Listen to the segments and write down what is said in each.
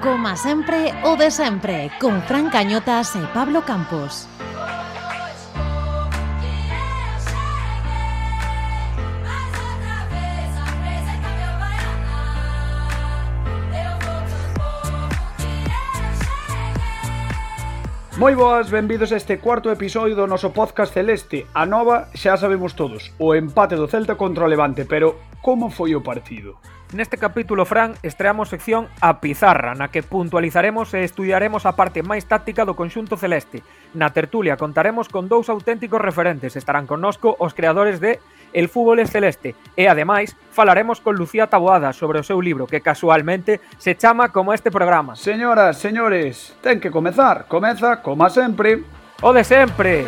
Coma sempre o de sempre, con Fran Cañotas e Pablo Campos. Moi boas, benvidos a este cuarto episodio do noso podcast Celeste. A nova xa sabemos todos, o empate do Celta contra o Levante, pero como foi o partido? Neste capítulo, Fran, estreamos sección A Pizarra, na que puntualizaremos e estudiaremos a parte máis táctica do conxunto celeste. Na tertulia contaremos con dous auténticos referentes. Estarán connosco os creadores de El fútbol é celeste e, ademais, falaremos con Lucía Taboada sobre o seu libro que casualmente se chama como este programa. Señoras, señores, ten que comezar. Comeza, como sempre. O de sempre.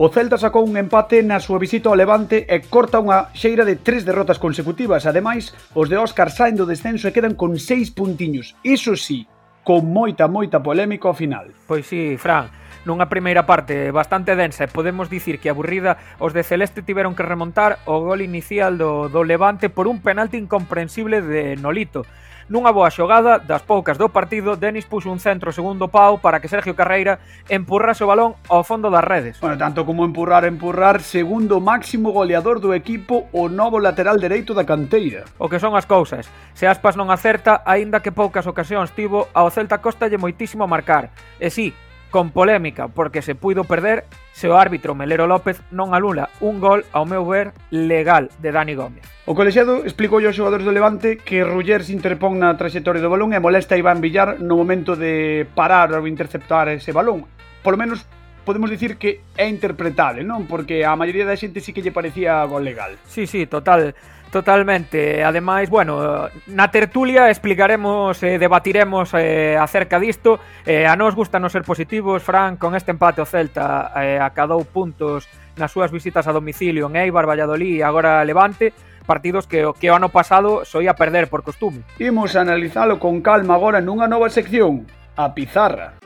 O Celta sacou un empate na súa visita ao Levante e corta unha xeira de tres derrotas consecutivas. Ademais, os de Óscar saen do descenso e quedan con seis puntiños. Iso sí, con moita, moita polémica ao final. Pois sí, Fran, nunha primeira parte bastante densa e podemos dicir que aburrida, os de Celeste tiveron que remontar o gol inicial do, do Levante por un penalti incomprensible de Nolito. Nunha boa xogada das poucas do partido, Denis puxo un centro segundo pau para que Sergio Carreira empurrase o balón ao fondo das redes. Bueno, tanto como empurrar, empurrar, segundo máximo goleador do equipo, o novo lateral dereito da canteira. O que son as cousas. Se Aspas non acerta, aínda que poucas ocasións tivo, ao Celta costalle moitísimo marcar. E si, sí, con polémica porque se puido perder se o árbitro Melero López non alula un gol ao meu ver legal de Dani Gómez. O colexiado explicou aos xogadores do Levante que Ruller se interpón na trayectoria do balón e molesta a Iván Villar no momento de parar ou interceptar ese balón. Por lo menos podemos dicir que é interpretable, non? Porque a maioría da xente sí que lle parecía gol legal. Sí, sí, total. Totalmente, ademais, bueno, na tertulia explicaremos e eh, debatiremos eh, acerca disto. Eh, A nos gusta non ser positivos, Fran, con este empate o Celta eh, acadou puntos nas súas visitas a domicilio en Eibar, Valladolid e agora Levante partidos que, que o ano pasado soía perder por costume. Imos a analizalo con calma agora nunha nova sección, a Pizarra.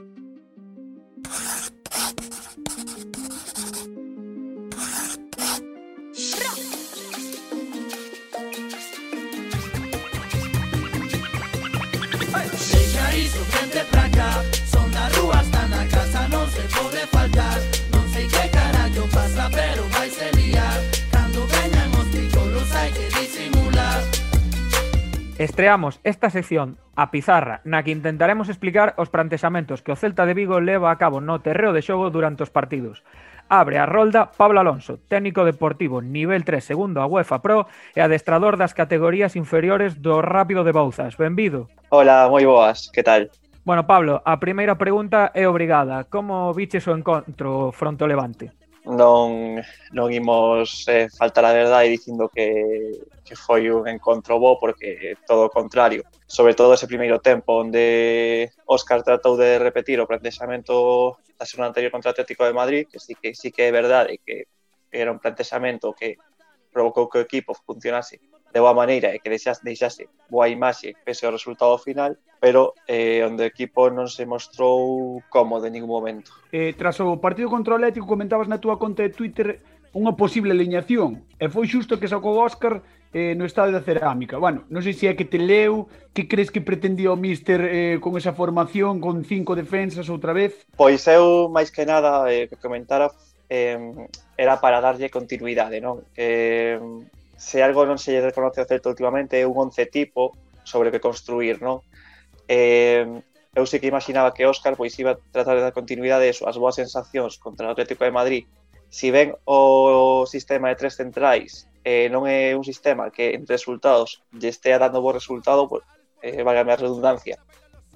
Son da rúa hasta na casa, non se pode faltar Non sei que carallo pasa, pero vai se liar Cando veñan os tricolos hai que disimular Estreamos esta sección a pizarra, na que intentaremos explicar os plantexamentos que o Celta de Vigo leva a cabo no terreo de xogo durante os partidos. Abre a rolda Pablo Alonso, técnico deportivo nivel 3 segundo a UEFA Pro e adestrador das categorías inferiores do Rápido de Bouzas. Benvido. Hola, moi boas, que tal? Bueno, Pablo, a primeira pregunta é obrigada. Como viches o encontro fronte ao Levante? Non, non imos eh, faltar a verdade dicindo que, que foi un encontro bo porque todo o contrario. Sobre todo ese primeiro tempo onde Óscar tratou de repetir o plantexamento da semana anterior contra o Atlético de Madrid, que sí que, sí que é verdade que era un plantexamento que provocou que o equipo funcionase de boa maneira e que deixase, deixase boa imaxe pese ao resultado final, pero eh, onde o equipo non se mostrou cómodo en ningún momento. Eh, tras o partido contra o Atlético comentabas na túa conta de Twitter unha posible leñación e foi xusto que sacou Óscar eh, no estado da cerámica. Bueno, non sei se é que te leu, que crees que pretendía o míster eh, con esa formación, con cinco defensas outra vez? Pois eu, máis que nada, eh, que comentara eh, era para darlle continuidade, non? Eh, se algo non se lle reconoce ao Celta últimamente é un once tipo sobre o que construir, non? Eh, eu sei que imaginaba que Óscar pois iba a tratar de dar continuidade as boas sensacións contra o Atlético de Madrid si ven o sistema de tres centrais eh, non é un sistema que en resultados lle estea dando bo resultado, pues, eh, valga a redundancia,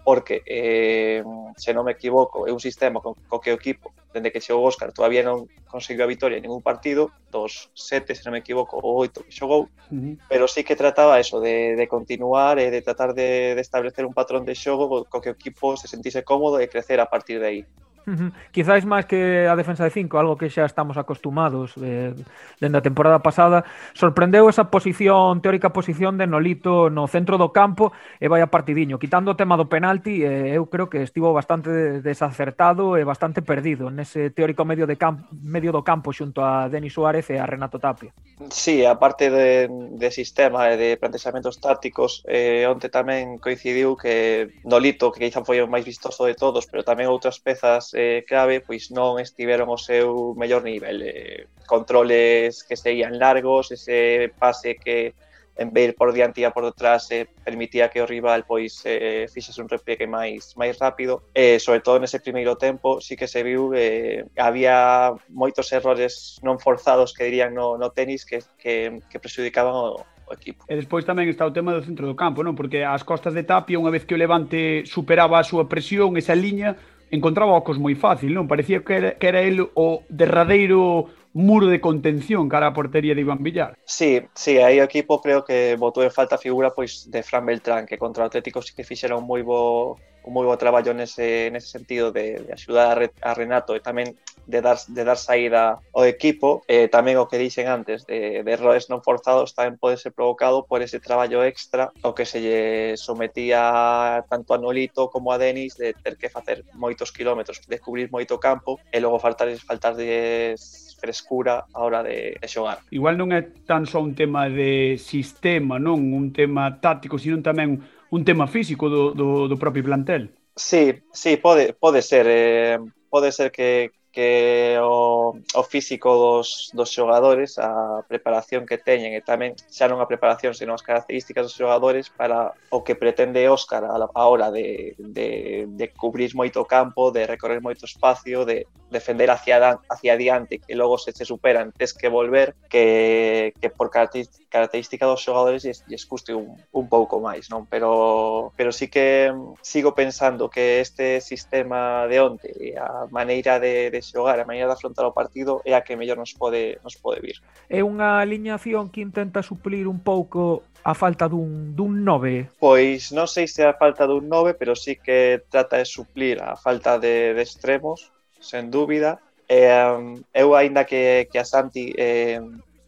porque, eh, se non me equivoco, é un sistema co, co que o equipo, dende que chegou Óscar, todavía non conseguiu a vitoria en ningún partido, dos sete, se non me equivoco, ou oito que xogou, Uh -huh. pero sí que trataba eso de, de continuar e de tratar de, de establecer un patrón de xogo co que o equipo se sentise cómodo e crecer a partir de aí. Uh -huh. Quizáis máis que a defensa de 5, algo que xa estamos acostumados eh, dende a temporada pasada. Sorprendeu esa posición, teórica posición de Nolito no centro do campo e vai a partidiño. Quitando o tema do penalti, eh, eu creo que estivo bastante desacertado e bastante perdido nese teórico medio, de camp medio do campo xunto a Denis Suárez e a Renato Tapia. Sí, a parte de, de sistema e de plantexamentos tácticos, eh, onte tamén coincidiu que Nolito, que quizá foi o máis vistoso de todos, pero tamén outras pezas eh, clave pois non estiveron ao seu mellor nivel. Eh, controles que seguían largos, ese pase que en vez por diante e por detrás eh, permitía que o rival pois eh, fixese un repliegue máis máis rápido e eh, sobre todo nese primeiro tempo sí que se viu eh, había moitos errores non forzados que dirían no, no tenis que, que, que prejudicaban o, o equipo. E despois tamén está o tema do centro do campo, non? Porque as costas de Tapia, unha vez que o Levante superaba a súa presión, esa liña, encontraba ocos moi fácil, non? Parecía que era, que era el o derradeiro muro de contención cara á portería de Iván Villar. Sí, sí, aí o equipo creo que botou en falta a figura pois de Fran Beltrán, que contra o Atlético sí que fixera un moi bo un moi bo traballo nese, nese sentido de, de axudar a, Renato e tamén de dar, de dar saída ao equipo e tamén o que dixen antes de, de errores non forzados tamén pode ser provocado por ese traballo extra o que se lle sometía tanto a Nolito como a Denis de ter que facer moitos kilómetros descubrir moito campo e logo faltar faltar de frescura a hora de, de xogar. Igual non é tan só un tema de sistema, non un tema táctico, sino tamén un tema físico do, do, do propio plantel. Sí, sí, pode, pode ser. Eh, pode ser que, que o, o físico dos, dos xogadores, a preparación que teñen e tamén xa non a preparación, senón as características dos xogadores para o que pretende Óscar a, a hora de, de, de cubrir moito campo, de recorrer moito espacio, de, defender hacia, hacia adiante que logo se se superan tes que volver que, que por característica dos xogadores lles, lles custe un, un pouco máis non? Pero pero sí que mm, sigo pensando que este sistema de onte e a maneira de, de xogar a maneira de afrontar o partido é a que mellor nos pode nos pode vir. É unha alineación que intenta suplir un pouco a falta dun, dun 9? Pois non sei se a falta dun 9, pero sí que trata de suplir a falta de, de extremos sen dúbida. Eh, eu, aínda que, que a Santi eh,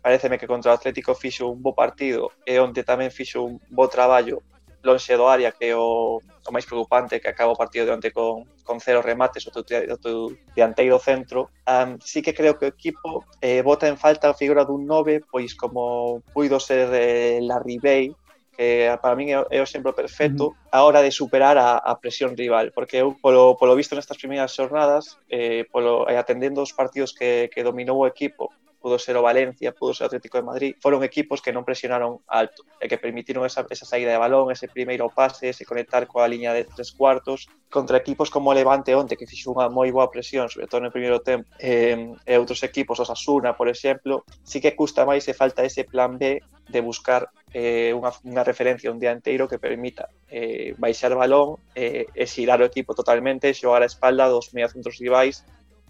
pareceme que contra o Atlético fixo un bo partido e onte tamén fixo un bo traballo lonxe do área que é o, o máis preocupante que acaba o partido de onte con, con cero remates o teu, o teu dianteiro centro um, sí que creo que o equipo eh, bota en falta a figura dun 9 pois como puido ser eh, la Ribey que para min é, é o exemplo perfecto a hora de superar a, a presión rival, porque eu polo, polo visto nestas primeiras xornadas, eh, polo, eh, atendendo os partidos que, que dominou o equipo pudo ser o Valencia, pudo ser o Atlético de Madrid, foron equipos que non presionaron alto e que permitiron esa, esa saída de balón, ese primeiro pase, ese conectar coa liña de tres cuartos contra equipos como Levante onte que fixo unha moi boa presión, sobre todo no primeiro tempo eh, e outros equipos, os Asuna, por exemplo sí que custa máis e falta ese plan B de buscar eh, unha, unha referencia un día inteiro que permita eh, baixar balón eh, e xirar o equipo totalmente, xogar a espalda dos mediocentros rivais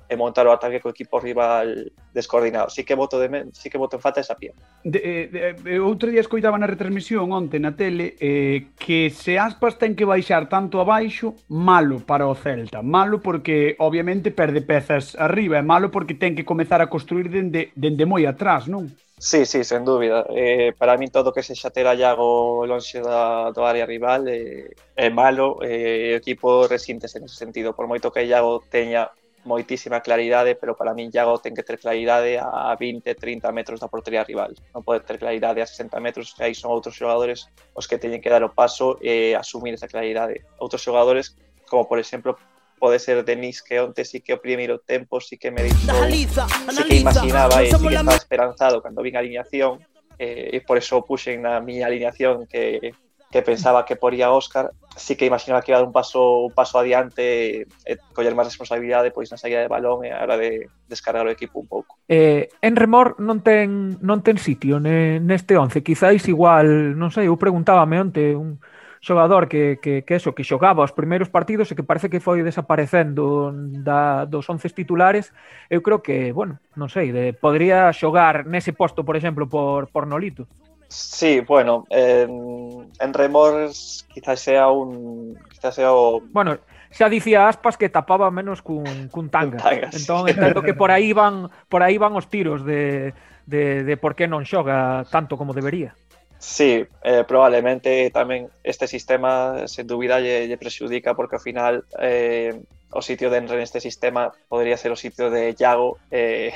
e montar o ataque co equipo rival descoordinado. Sí que voto de men, sí que voto en falta esa pía. De, eh, de, de, outro día escoitaba na retransmisión onte na tele eh, que se Aspas ten que baixar tanto abaixo, malo para o Celta. Malo porque obviamente perde pezas arriba, é malo porque ten que comezar a construir dende, dende moi atrás, non? Sí, sí, sen dúbida. Eh, para mí todo que se xa ter Iago lonxe da, do área rival eh, é malo, eh, o equipo resíntese nese sentido. Por moito que Iago teña moitísima claridade, pero para min Iago ten que ter claridade a 20, 30 metros da portería rival. Non pode ter claridade a 60 metros, que aí son outros xogadores os que teñen que dar o paso e asumir esa claridade. Outros xogadores, como por exemplo, pode ser Denis que onte sí que o primeiro tempo sí que me dixo, analiza, sí que imaginaba e sí que estaba esperanzado cando vin a alineación, eh, e por eso puxen na miña alineación que que pensaba que poría Óscar, sí que imaginaba que iba a dar un paso un paso adiante eh, e coller máis responsabilidade pois na saída de balón eh, e a hora de descargar o equipo un pouco. Eh, en Remor non ten non ten sitio ne, neste 11, quizáis igual, non sei, eu preguntábame onte un xogador que, que, que eso, que xogaba os primeiros partidos e que parece que foi desaparecendo da, dos 11 titulares, eu creo que, bueno, non sei, de, podría xogar nese posto, por exemplo, por, por Nolito. Sí, bueno, en, en Remors quizás sea un quizás sea o... Bueno, xa dicía Aspas que tapaba menos cun, cun tanga. tanga entón, sí. entendo que por aí van por aí van os tiros de, de, de por que non xoga tanto como debería. Sí, eh, probablemente tamén este sistema sen dúbida lle, lle prexudica porque ao final eh, o sitio de Enre neste sistema podría ser o sitio de Iago eh,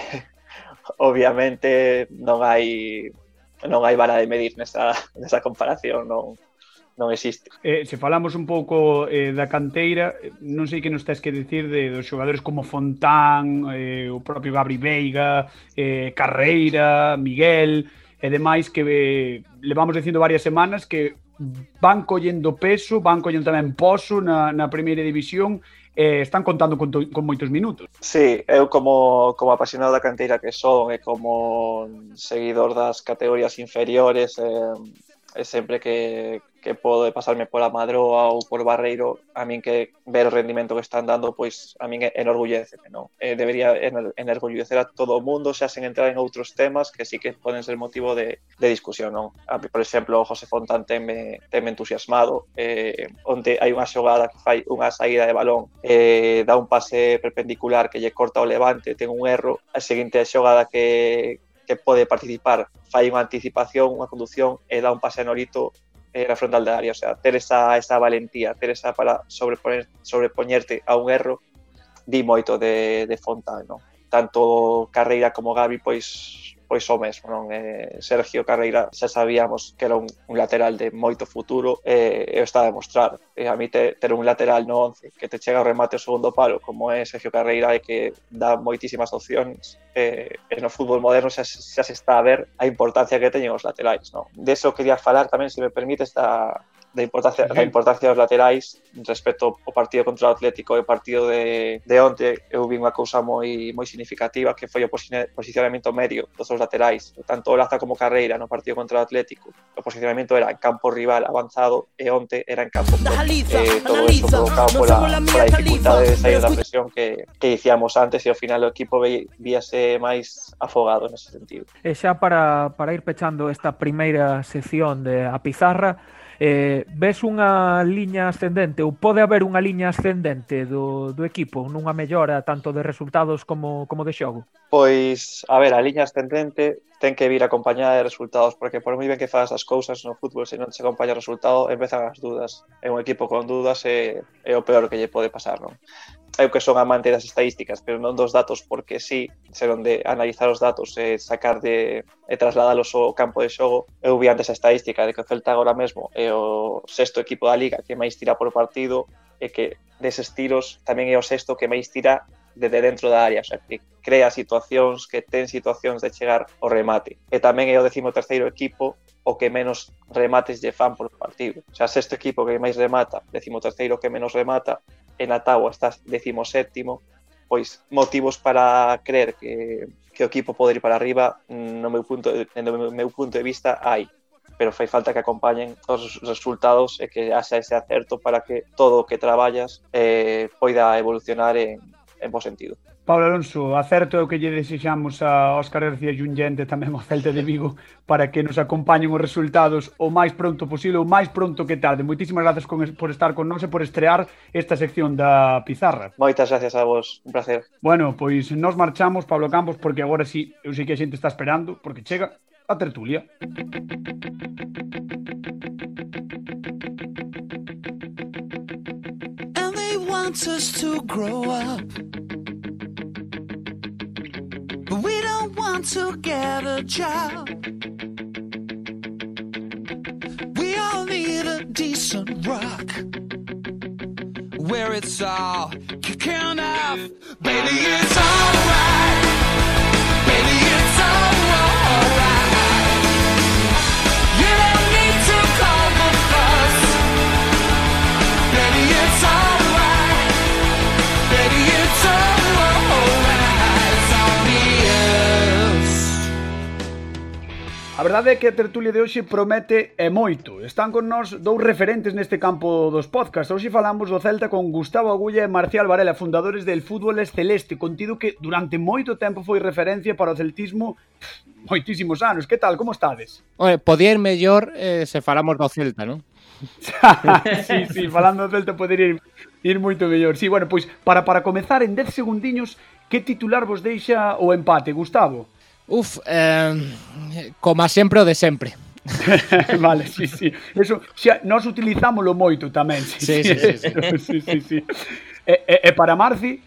obviamente non hai non hai vara de medir nesa, nesa comparación, non, non existe. Eh, se falamos un pouco eh, da canteira, non sei que nos tens que dicir de dos xogadores como Fontán, eh, o propio Gabri Veiga, eh, Carreira, Miguel e demais que eh, levamos dicindo varias semanas que van collendo peso, van collendo tamén poso na, na primeira división eh, están contando con, con moitos minutos. Sí, eu como, como apasionado da canteira que son e como seguidor das categorías inferiores eh, e sempre que, que podo pasarme pola Madroa ou por Barreiro, a min que ver o rendimento que están dando, pois a min enorgullece, non? Eh, debería enorgullecer a todo o mundo, xa sen entrar en outros temas que sí que poden ser motivo de, de discusión, non? A, por exemplo, José Fontán teme, teme entusiasmado, eh, onde hai unha xogada que fai unha saída de balón, eh, dá un pase perpendicular que lle corta o levante, ten un erro, a seguinte xogada que, que pode participar fai unha anticipación, unha conducción e dá un pase a Norito eh, na frontal da área, o sea, ter esa, esa valentía, ter esa para sobreponer, sobrepoñerte a un erro di moito de, de Fontán, non? tanto Carreira como Gavi pois pois o mesmo, non? Eh, Sergio Carreira xa sabíamos que era un, un lateral de moito futuro e eh, está a demostrar. E a mí te, ter un lateral no 11 que te chega o remate o segundo palo como é Sergio Carreira e que dá moitísimas opcións eh, e no fútbol moderno xa, xa se está a ver a importancia que teñen os laterais, non? De eso quería falar tamén, se me permites, da, da importancia, da importancia dos laterais respecto ao partido contra o Atlético e o partido de, de onte eu vi unha cousa moi moi significativa que foi o posicionamento medio dos seus laterais tanto Laza como Carreira no? partido contra o Atlético. O posicionamento era en campo rival avanzado e onte era en campo eh, todo isto provocado pola, pola dificultade de sair da presión que, que dicíamos antes e ao final o equipo víase máis afogado nese sentido. Eh, e xa para, para ir pechando esta primeira sección de a pizarra eh, ves unha liña ascendente ou pode haber unha liña ascendente do, do equipo nunha mellora tanto de resultados como, como de xogo? Pois, a ver, a liña ascendente ten que vir acompañada de resultados, porque por moi ben que faz as cousas no fútbol, se non se acompaña o resultado, empezan as dudas. É un equipo con dudas é, é o peor que lle pode pasar, non? Eu que son amante das estadísticas, pero non dos datos, porque sí, serón de analizar os datos e sacar de e trasladalos ao campo de xogo. Eu vi antes a estadística de que o Celta agora mesmo é o sexto equipo da Liga que máis tira por partido, e que deses tiros tamén é o sexto que máis tira desde dentro da área, xa que crea situacións, que ten situacións de chegar ao remate. E tamén é o décimo terceiro equipo o que menos remates lle fan por partido. Xa sexto equipo que máis remata, décimo terceiro que menos remata, en Atagua estás está séptimo, pois motivos para creer que, que o equipo pode ir para arriba, no meu punto, no meu punto de vista, hai pero fai falta que acompañen os resultados e que haxa ese acerto para que todo o que traballas eh, poida evolucionar en, en bo sentido. Pablo Alonso, acerto é o que lle desexamos a Óscar García Junyente tamén ao Celta de Vigo para que nos acompañen os resultados o máis pronto posible, o máis pronto que tarde. Moitísimas grazas con, por estar con nós e por estrear esta sección da Pizarra. Moitas gracias a vos, un placer. Bueno, pois nos marchamos, Pablo Campos, porque agora sí, eu sei que a xente está esperando, porque chega a tertulia. And they want us to grow up. But we don't want to get a job. We all need a decent rock. Where it's all kicking off. Baby, it's alright. Baby, it's alright. A verdade é que a tertulia de hoxe promete e moito. Están con nós dous referentes neste campo dos podcasts. Hoxe falamos do Celta con Gustavo Agulla e Marcial Varela, fundadores del Fútbol Celeste, contido que durante moito tempo foi referencia para o celtismo pff, moitísimos anos. Que tal? Como estades? Oye, podía ir mellor eh, se falamos do Celta, non? sí, sí, falando do Celta poder ir, ir moito mellor. Sí, bueno, pois para para comezar en 10 segundiños, que titular vos deixa o empate, Gustavo? Uf, eh, como sempre o de sempre. vale, sí, sí. Eso, xa, nós utilizámoslo moito tamén. Sí, sí, sí. sí, sí. sí, sí, sí. E, e, e para Marci?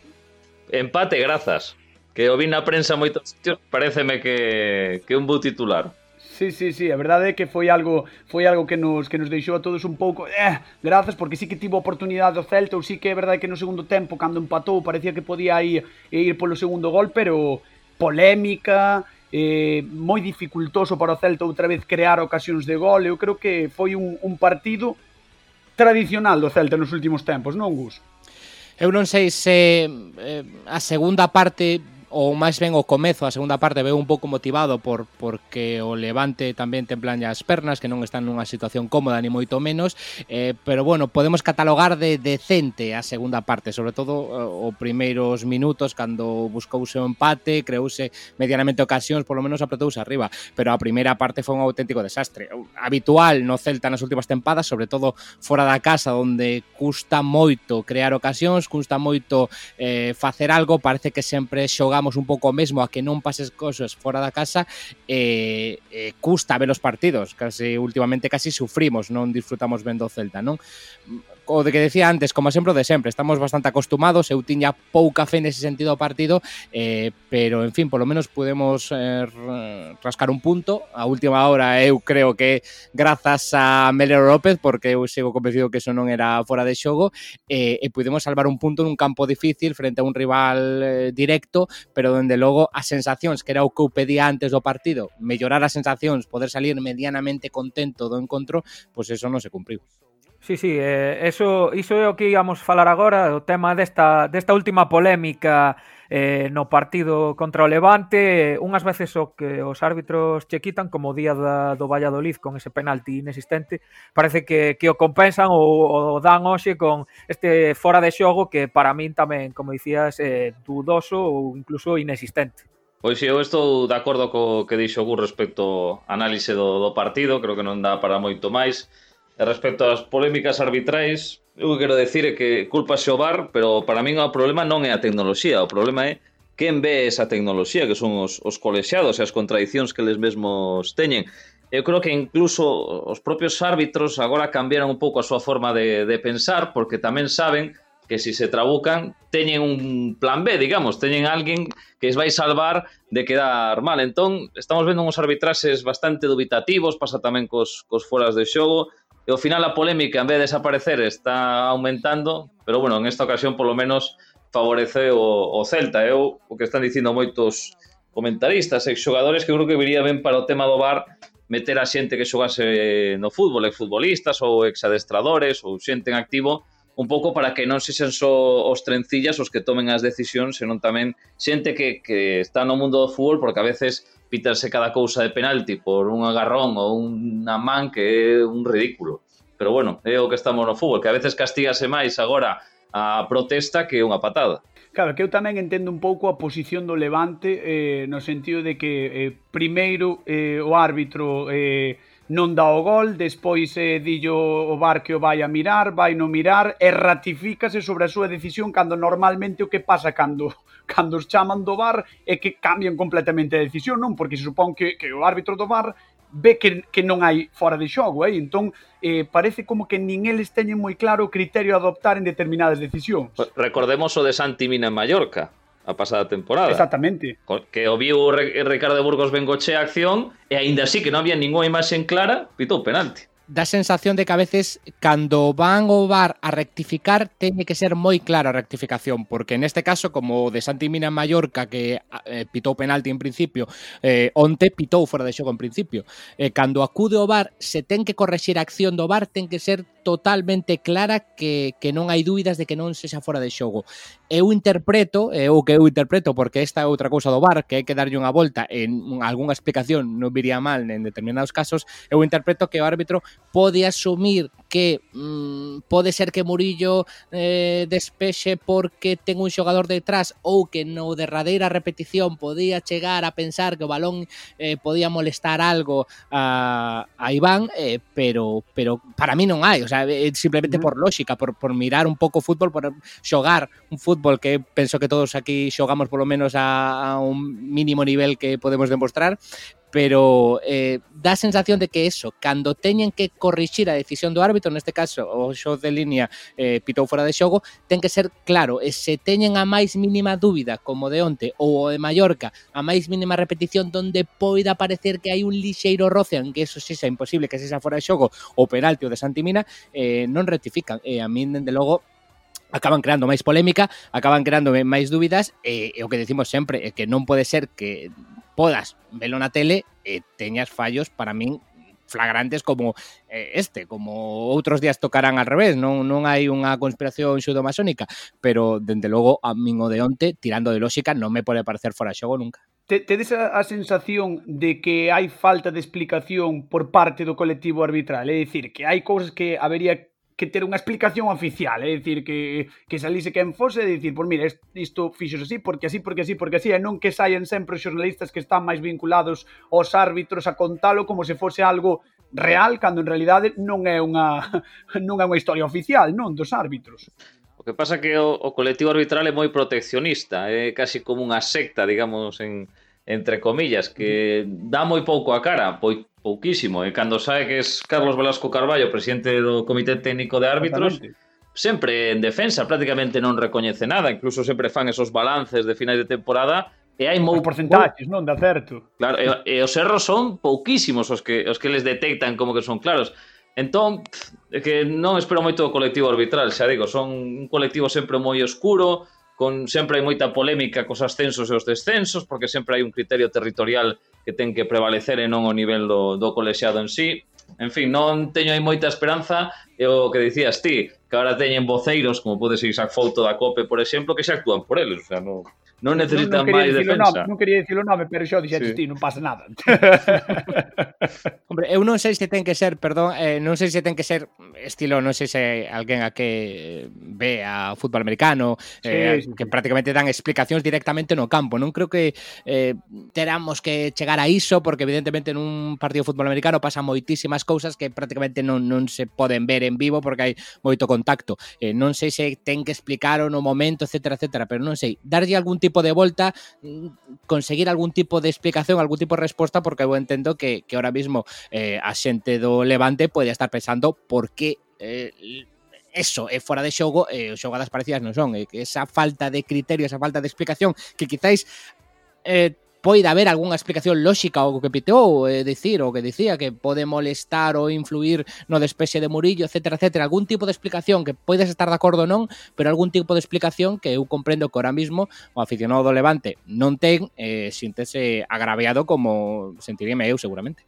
Empate, grazas. Que o vi na prensa moitos sitios, pareceme que, que un bu titular. Sí, sí, sí, a verdade é que foi algo foi algo que nos que nos deixou a todos un pouco, eh, grazas porque sí que tivo oportunidade o Celta, ou sí que é verdade que no segundo tempo cando empatou parecía que podía ir ir polo segundo gol, pero polémica, eh, moi dificultoso para o Celta outra vez crear ocasións de gol. Eu creo que foi un, un partido tradicional do Celta nos últimos tempos, non, Gus? Eu non sei se eh, a segunda parte ou máis ben o comezo, a segunda parte veo un pouco motivado por porque o Levante tamén templan as pernas, que non están nunha situación cómoda ni moito menos, eh, pero bueno, podemos catalogar de decente a segunda parte, sobre todo eh, o primeiros minutos cando buscouse o empate, creouse medianamente ocasións, polo menos apretouse arriba, pero a primeira parte foi un auténtico desastre. Habitual no Celta nas últimas tempadas, sobre todo fora da casa onde custa moito crear ocasións, custa moito eh, facer algo, parece que sempre xogamos un pouco mesmo a que non pases cosas fora da casa, eh, eh, custa ver os partidos, case últimamente casi sufrimos, non disfrutamos ben do Celta, non? o de que decía antes, como sempre de sempre, estamos bastante acostumados, eu tiña pouca fe nese sentido ao partido, eh, pero en fin, polo menos podemos eh, rascar un punto. A última hora eu creo que grazas a Melero López, porque eu sigo convencido que eso non era fora de xogo, eh, e pudemos salvar un punto nun campo difícil frente a un rival eh, directo, pero dende logo as sensacións, que era o que eu pedía antes do partido, mellorar as sensacións, poder salir medianamente contento do encontro, pois pues eso non se cumpriu. Sí, sí, eh, eso, iso é o que íamos falar agora, o tema desta, desta última polémica eh, no partido contra o Levante, unhas veces o que os árbitros che quitan, como o día da, do Valladolid con ese penalti inexistente, parece que, que o compensan ou o dan hoxe con este fora de xogo que para min tamén, como dicías, eh, dudoso ou incluso inexistente. Pois eu estou de acordo co que dixo Gur respecto á análise do, do partido, creo que non dá para moito máis, E respecto ás polémicas arbitrais, eu quero decir é que culpa o VAR, pero para min o problema non é a tecnoloxía, o problema é quen ve esa tecnoloxía, que son os, os colexiados e as contradicións que les mesmos teñen. Eu creo que incluso os propios árbitros agora cambiaron un pouco a súa forma de, de pensar, porque tamén saben que si se trabucan teñen un plan B, digamos, teñen alguén que es vai salvar de quedar mal. Entón, estamos vendo uns arbitraxes bastante dubitativos, pasa tamén cos, cos foras de xogo, E ao final a polémica, en vez de desaparecer, está aumentando, pero bueno, en esta ocasión polo menos favorece o, o Celta. eu o, o que están dicindo moitos comentaristas, exxogadores, que eu creo que viría ben para o tema do bar meter a xente que xogase no fútbol, exfutbolistas ou exadestradores ou xente en activo, un pouco para que non sexen só os trencillas os que tomen as decisións, senón tamén xente que, que está no mundo do fútbol, porque a veces pitarse cada cousa de penalti por un agarrón ou unha man que é un ridículo. Pero bueno, é o que estamos no fútbol, que a veces castígase máis agora a protesta que unha patada. Claro, que eu tamén entendo un pouco a posición do Levante eh, no sentido de que eh, primeiro eh, o árbitro eh, non dá o gol, despois eh, dillo o bar que o vai a mirar, vai no mirar e ratifícase sobre a súa decisión cando normalmente o que pasa cando cando os chaman do bar é que cambian completamente a decisión, non? Porque se supón que, que o árbitro do bar ve que, que non hai fora de xogo, eh? entón eh, parece como que nin eles teñen moi claro o criterio a adoptar en determinadas decisións. Recordemos o de Santi Mina en Mallorca, a pasada temporada. Exactamente. Que o viu Ricardo Burgos Bengoche a acción e aínda así que non había ningunha imaxe clara, pitou penalti da sensación de que a veces cando van o bar a rectificar teñe que ser moi clara a rectificación, porque neste caso, como o de Santi Mina en Mallorca, que eh, pitou penalti en principio, eh, onte pitou fora de xogo en principio. Eh, cando acude o bar, se ten que correxir a acción do bar, ten que ser totalmente clara que, que non hai dúbidas de que non se xa fora de xogo. Eu interpreto, eh, o que eu interpreto, porque esta é outra cousa do bar, que hai que darlle unha volta en algunha explicación, non viría mal en determinados casos, eu interpreto que o árbitro pode asumir que mm, pode ser que Murillo eh, despexe porque ten un xogador detrás ou que no derradeira repetición podía chegar a pensar que o balón eh, podía molestar algo a, a Iván, eh, pero pero para mí non hai, o sea, simplemente por lógica, por, por mirar un pouco o fútbol, por xogar un fútbol que penso que todos aquí xogamos polo menos a, a un mínimo nivel que podemos demostrar, pero eh, dá sensación de que eso, cando teñen que corrixir a decisión do árbitro, neste caso o xoz de línea eh, pitou fora de xogo, ten que ser claro, e se teñen a máis mínima dúbida, como de onte, ou o de Mallorca, a máis mínima repetición donde poida parecer que hai un lixeiro roce, que eso sí xa imposible que se xa fora de xogo, o penalti o de Santimina, eh, non rectifican, e a min, dende logo, acaban creando máis polémica, acaban creando máis dúbidas e, e o que decimos sempre é que non pode ser que podas velo na tele e teñas fallos para min flagrantes como eh, este, como outros días tocarán al revés, non non hai unha conspiración xudomasónica, pero dende logo a min o de onte, tirando de lógica, non me pode parecer fora xogo nunca. Te, tedes a, a sensación de que hai falta de explicación por parte do colectivo arbitral, é dicir, que hai cousas que habería que ter unha explicación oficial, é dicir, que, que salise quen fose e dicir, pois mira, isto fixos así, porque así, porque así, porque así, e non que saian sempre os xornalistas que están máis vinculados aos árbitros a contalo como se fose algo real, cando en realidade non é unha non é unha historia oficial, non dos árbitros. O que pasa que o, o colectivo arbitral é moi proteccionista, é casi como unha secta, digamos, en, entre comillas, que dá moi pouco a cara, pois pouquísimo, e cando sabe que es Carlos Velasco Carballo, presidente do Comité Técnico de Árbitros, sempre en defensa, prácticamente non recoñece nada, incluso sempre fan esos balances de finais de temporada e hai mou porcentaxes, non, de acerto. Claro, e, e os erros son pouquísimos os que os que les detectan como que son claros. Entón, é que non espero moito do colectivo arbitral, xa digo, son un colectivo sempre moi oscuro, con sempre hai moita polémica cos ascensos e os descensos, porque sempre hai un criterio territorial que ten que prevalecer e non o nivel do, do colexiado en sí. En fin, non teño aí moita esperanza e o que dicías ti, que agora teñen voceiros, como pode ser Isaac Fouto da COPE, por exemplo, que se actúan por eles. O sea, non, non necesitan non, non máis defensa. Nome, non quería dicir o nome, pero xo dixetes sí. ti, non pasa nada. Hombre, eu non sei se ten que ser, perdón, eh, non sei se ten que ser estilo, non sei se alguén a que ve a fútbol americano, sí, eh, sí, sí. que prácticamente dan explicacións directamente no campo. Non creo que eh, teramos que chegar a iso, porque evidentemente nun partido de fútbol americano pasan moitísimas cousas que prácticamente non, non se poden ver en vivo porque hai moito contacto. Eh, non sei se ten que explicar o no momento, etcétera, etcétera, pero non sei, darlle algún tipo tipo de volta, mm, conseguir algún tipo de explicación, algún tipo de resposta, porque eu entendo que, que ahora mismo eh, a xente do Levante pode estar pensando por que eh, eso eh, é fora de xogo e eh, xogadas parecidas non son, eh, que esa falta de criterio, esa falta de explicación que quizáis eh, poida haber algunha explicación lóxica ao que pitou, é dicir, o que eh, dicía que pode molestar ou influir no despexe de Murillo, etc, etc, algún tipo de explicación que podes estar de acordo ou non, pero algún tipo de explicación que eu comprendo que ahora mismo o aficionado do Levante non ten, eh, sintese agraviado como sentiríame eu seguramente.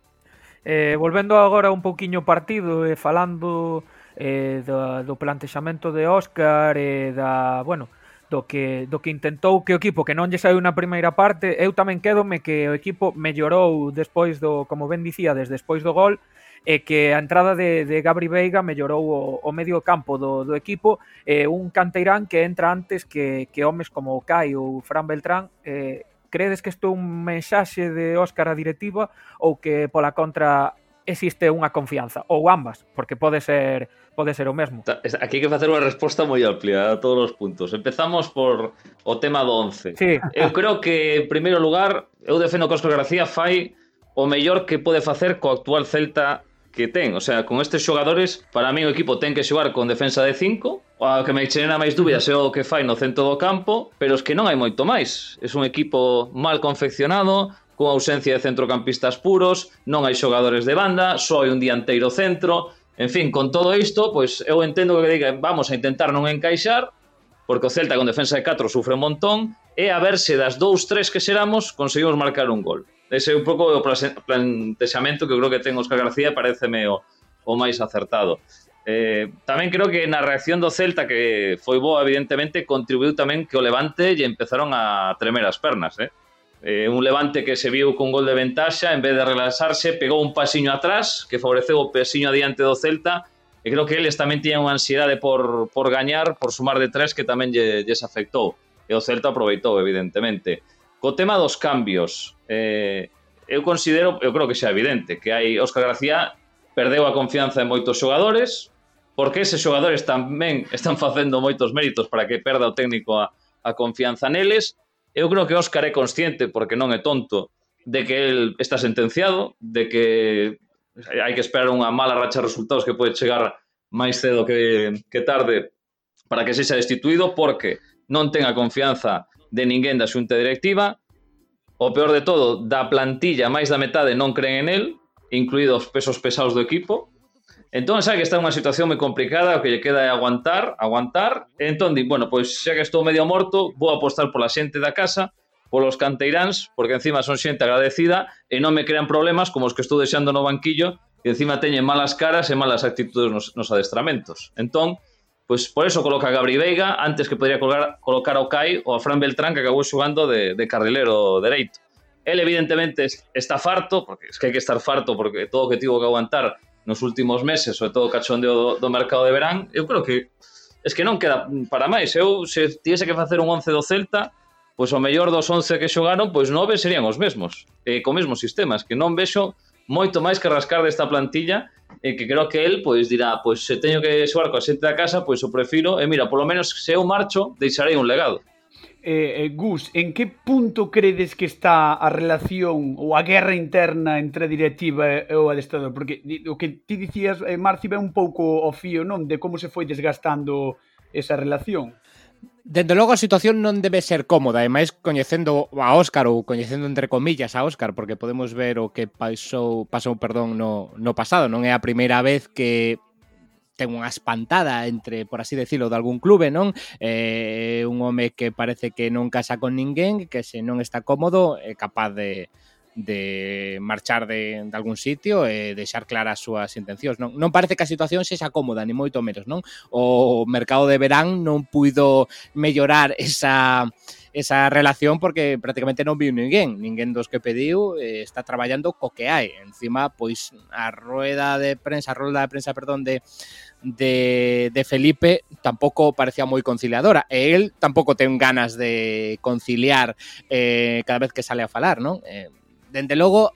Eh, volvendo agora un pouquiño partido e eh, falando eh, do, do plantexamento de Óscar e eh, da, bueno, do que, do que intentou que o equipo que non lle saiu na primeira parte, eu tamén quedome que o equipo mellorou despois do, como ben dicíades, despois do gol, e que a entrada de, de Gabri Veiga mellorou o, o medio campo do, do equipo, e un canteirán que entra antes que, que homes como o Kai ou Fran Beltrán, eh, credes que isto é un mensaxe de Óscar a directiva ou que pola contra existe unha confianza, ou ambas, porque pode ser pode ser o mesmo. Aquí hai que facer unha resposta moi amplia a todos os puntos. Empezamos por o tema do 11. Sí. Eu creo que, en primeiro lugar, eu defendo que Óscar García fai o mellor que pode facer co actual Celta que ten. O sea, con estes xogadores, para mí o equipo ten que xogar con defensa de 5, a que me xerena máis dúbidas é o que fai no centro do campo, pero es que non hai moito máis. É un equipo mal confeccionado, con ausencia de centrocampistas puros, non hai xogadores de banda, só hai un dianteiro centro, En fin, con todo isto, pois eu entendo que diga, vamos a intentar non encaixar, porque o Celta con defensa de 4 sufre un montón, e a verse das 2-3 que xeramos, conseguimos marcar un gol. Ese é un pouco o plantexamento que eu creo que ten Óscar García, pareceme o, o máis acertado. Eh, tamén creo que na reacción do Celta, que foi boa, evidentemente, contribuiu tamén que o Levante lle empezaron a tremer as pernas, eh? Eh, un Levante que se viu con gol de ventaxa, en vez de relaxarse, pegou un pasiño atrás, que favoreceu o pasiño adiante do Celta, e creo que eles tamén tiñan unha ansiedade por, por gañar, por sumar de tres, que tamén lle, lles afectou. E o Celta aproveitou, evidentemente. Co tema dos cambios, eh, eu considero, eu creo que xa evidente, que hai Óscar García perdeu a confianza en moitos xogadores, porque eses xogadores tamén están facendo moitos méritos para que perda o técnico a, a confianza neles, eu creo que Óscar é consciente, porque non é tonto, de que el está sentenciado, de que hai que esperar unha mala racha de resultados que pode chegar máis cedo que, que tarde para que sexa destituído, porque non ten a confianza de ninguén da xunta directiva, o peor de todo, da plantilla máis da metade non creen en el, incluídos pesos pesados do equipo, Entón, sabe que está unha situación moi complicada, o que lle queda é aguantar, aguantar. Entón, di, bueno, pois xa que estou medio morto, vou apostar pola xente da casa, polos canteiráns, porque encima son xente agradecida e non me crean problemas como os que estou deixando no banquillo, que encima teñen malas caras e malas actitudes nos, nos adestramentos. Entón, pois por eso coloca a Gabri Veiga antes que podría colocar, colocar ao Kai ou a Fran Beltrán que acabou xogando de, de carrilero dereito. El evidentemente está farto, porque es que hai que estar farto porque todo o que tivo que aguantar nos últimos meses, sobre todo o cachondeo do, do mercado de verán, eu creo que es que non queda para máis. Eu se tivese que facer un 11 do Celta, pois o mellor dos 11 que xogaron, pois nove serían os mesmos, eh, co mesmos sistemas, que non vexo moito máis que rascar desta plantilla e que creo que el pois dirá, pois se teño que xogar coa xente da casa, pois o prefiro, e mira, polo menos se eu marcho, deixarei un legado. Eh, eh, Gus, en que punto credes que está a relación ou a guerra interna entre a directiva e o adestrador? Porque o que ti dicías, eh, Marci, ve un pouco o fío, non? De como se foi desgastando esa relación. Dende logo a situación non debe ser cómoda, e máis coñecendo a Óscar ou coñecendo entre comillas a Óscar, porque podemos ver o que pasou, pasou perdón, no, no pasado, non é a primeira vez que ten unha espantada entre, por así decirlo, de algún clube, non? Eh, un home que parece que non casa con ninguén, que se non está cómodo, é capaz de de marchar de, de algún sitio e deixar claras as súas intencións. Non, non parece que a situación sexa cómoda, ni moito menos, non? O mercado de verán non puido mellorar esa esa relación porque prácticamente non viu ninguén, ninguén dos que pediu eh, está traballando co que hai. Encima, pois a rueda de prensa, a rueda de prensa, perdón, de de, de Felipe tampouco parecía moi conciliadora e el tampouco ten ganas de conciliar eh, cada vez que sale a falar, non? Eh, dende logo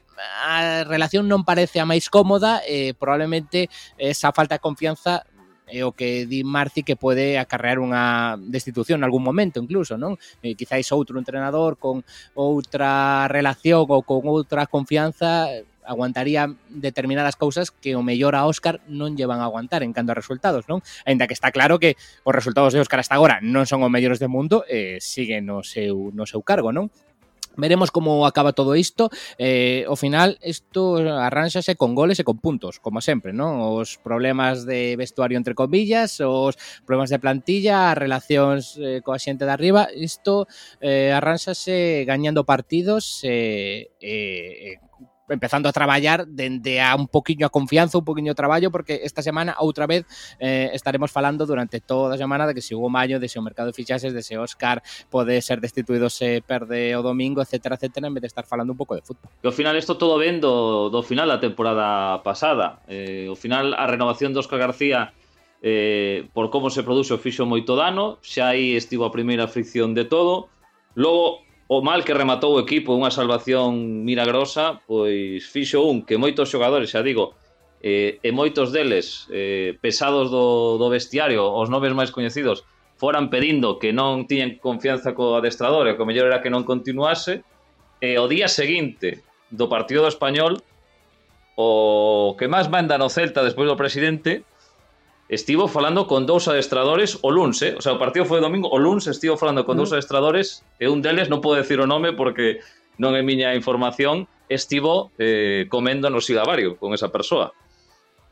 relación non parece a máis cómoda eh, probablemente esa falta de confianza é o que di Marci que pode acarrear unha destitución en algún momento incluso, non? E quizáis outro entrenador con outra relación ou con outra confianza aguantaría determinadas cousas que o mellor a Óscar non llevan a aguantar en canto a resultados, non? Ainda que está claro que os resultados de Óscar hasta agora non son os mellores do mundo, eh, sigue no seu, no seu cargo, non? Veremos como acaba todo isto. Eh, Ao final, isto arranxase con goles e con puntos, como sempre non? Os problemas de vestuario, entre comillas Os problemas de plantilla As relacións eh, coa xente de arriba Isto eh, arranxase gañando partidos E eh, eh, empezando a traballar dende a un poquinho a confianza, un poquinho traballo, porque esta semana outra vez eh, estaremos falando durante toda a semana de que se Hugo Mayo, de se o mercado de fichaxes, de se Óscar pode ser destituído se perde o domingo, etcétera, etcétera, en vez de estar falando un pouco de fútbol. E ao final isto todo ven do, do final da temporada pasada. Eh, ao final a renovación de Óscar García eh, por como se produce o fixo moito dano, xa aí estivo a primeira fricción de todo. Logo, o mal que rematou o equipo unha salvación milagrosa, pois fixo un que moitos xogadores, xa digo, eh, e moitos deles eh, pesados do, do vestiario, os nomes máis coñecidos, foran pedindo que non tiñan confianza co adestrador e que o mellor era que non continuase, e o día seguinte do partido do Español, o que máis manda no Celta despois do presidente estivo falando con dous adestradores o luns, eh? o sea, o partido foi domingo, o luns estivo falando con mm. dous adestradores e un deles, non podo decir o nome porque non é miña información, estivo eh, comendo no silabario con esa persoa.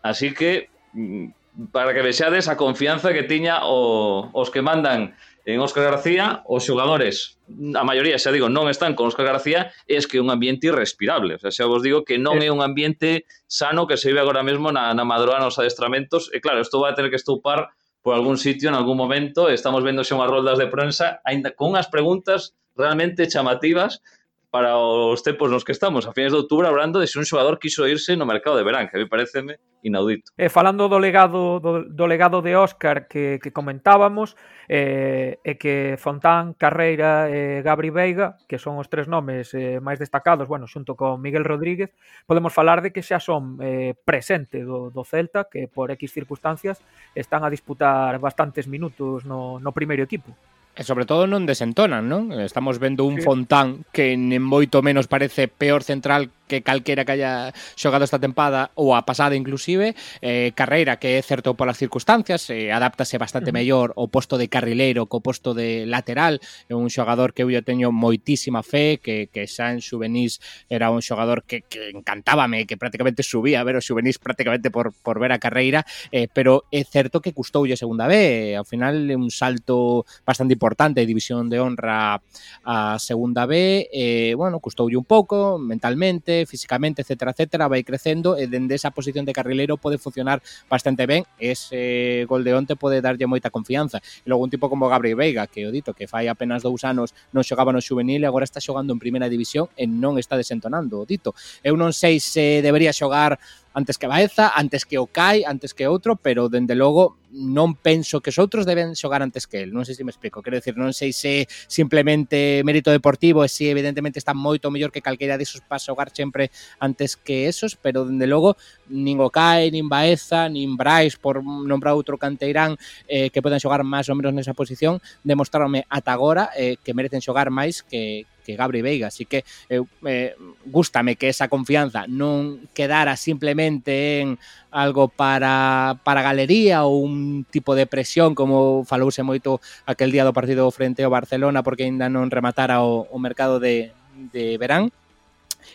Así que, mm, para que vexades a confianza que tiña o, os que mandan en Óscar García, os xogadores, a maioría, xa digo, non están con Óscar García, es que é un ambiente irrespirable. O sea, xa vos digo que non é un ambiente sano que se vive agora mesmo na, na madroa nos adestramentos. E claro, isto vai ter que estupar por algún sitio en algún momento. Estamos vendo xa unhas roldas de prensa aínda con unhas preguntas realmente chamativas para os tempos nos que estamos, a fines de outubro, hablando de se un xogador quiso irse no mercado de verán, que a mí pareceme inaudito. E eh, falando do legado do, do legado de Óscar que, que comentábamos, eh, e que Fontán, Carreira e eh, Gabri Veiga, que son os tres nomes eh, máis destacados, bueno, xunto con Miguel Rodríguez, podemos falar de que xa son eh, presente do, do Celta, que por X circunstancias están a disputar bastantes minutos no, no primeiro equipo. E sobre todo non desentonan, non? Estamos vendo un sí. Fontán que nem moito menos parece peor central que calquera que haya xogado esta tempada ou a pasada inclusive, eh, Carreira que é certo polas circunstancias, eh, adáptase bastante mellor ao posto de carrileiro co posto de lateral, é un xogador que eu teño moitísima fe, que, que xa en Xuvenís era un xogador que, que encantábame, que prácticamente subía a ver o Xuvenís prácticamente por, por ver a Carreira, eh, pero é certo que custoulle segunda B, ao final é un salto bastante importante de división de honra a segunda B, eh, bueno, custoulle un pouco mentalmente, físicamente, etcétera, etcétera, vai crecendo e eh, dende esa posición de carrilero pode funcionar bastante ben, ese gol de onte pode darlle moita confianza. E logo un tipo como Gabriel Veiga, que o dito, que fai apenas dous anos non xogaba no juvenil e agora está xogando en primeira división e non está desentonando, o dito. Eu non sei se debería xogar antes que Baeza, antes que Okai, antes que outro, pero dende logo non penso que os outros deben xogar antes que el, non sei se me explico, quero decir, non sei se simplemente mérito deportivo e se evidentemente está moito mellor que calquera desos para xogar sempre antes que esos, pero dende logo nin Okai, nin Baeza, nin Brais por nombrar outro canteirán eh, que poden xogar máis ou menos nesa posición, demostraronme ata agora eh, que merecen xogar máis que, que Gabri Veiga, así que eu, eh, gústame que esa confianza non quedara simplemente en algo para, para galería ou un tipo de presión como falouse moito aquel día do partido frente ao Barcelona porque aínda non rematara o, o mercado de, de verán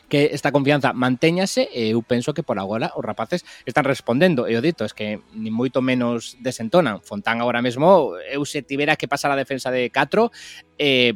que esta confianza mantéñase e eu penso que por agora os rapaces están respondendo e o dito, es que ni moito menos desentonan. Fontán agora mesmo eu se tivera que pasar a defensa de 4 eh,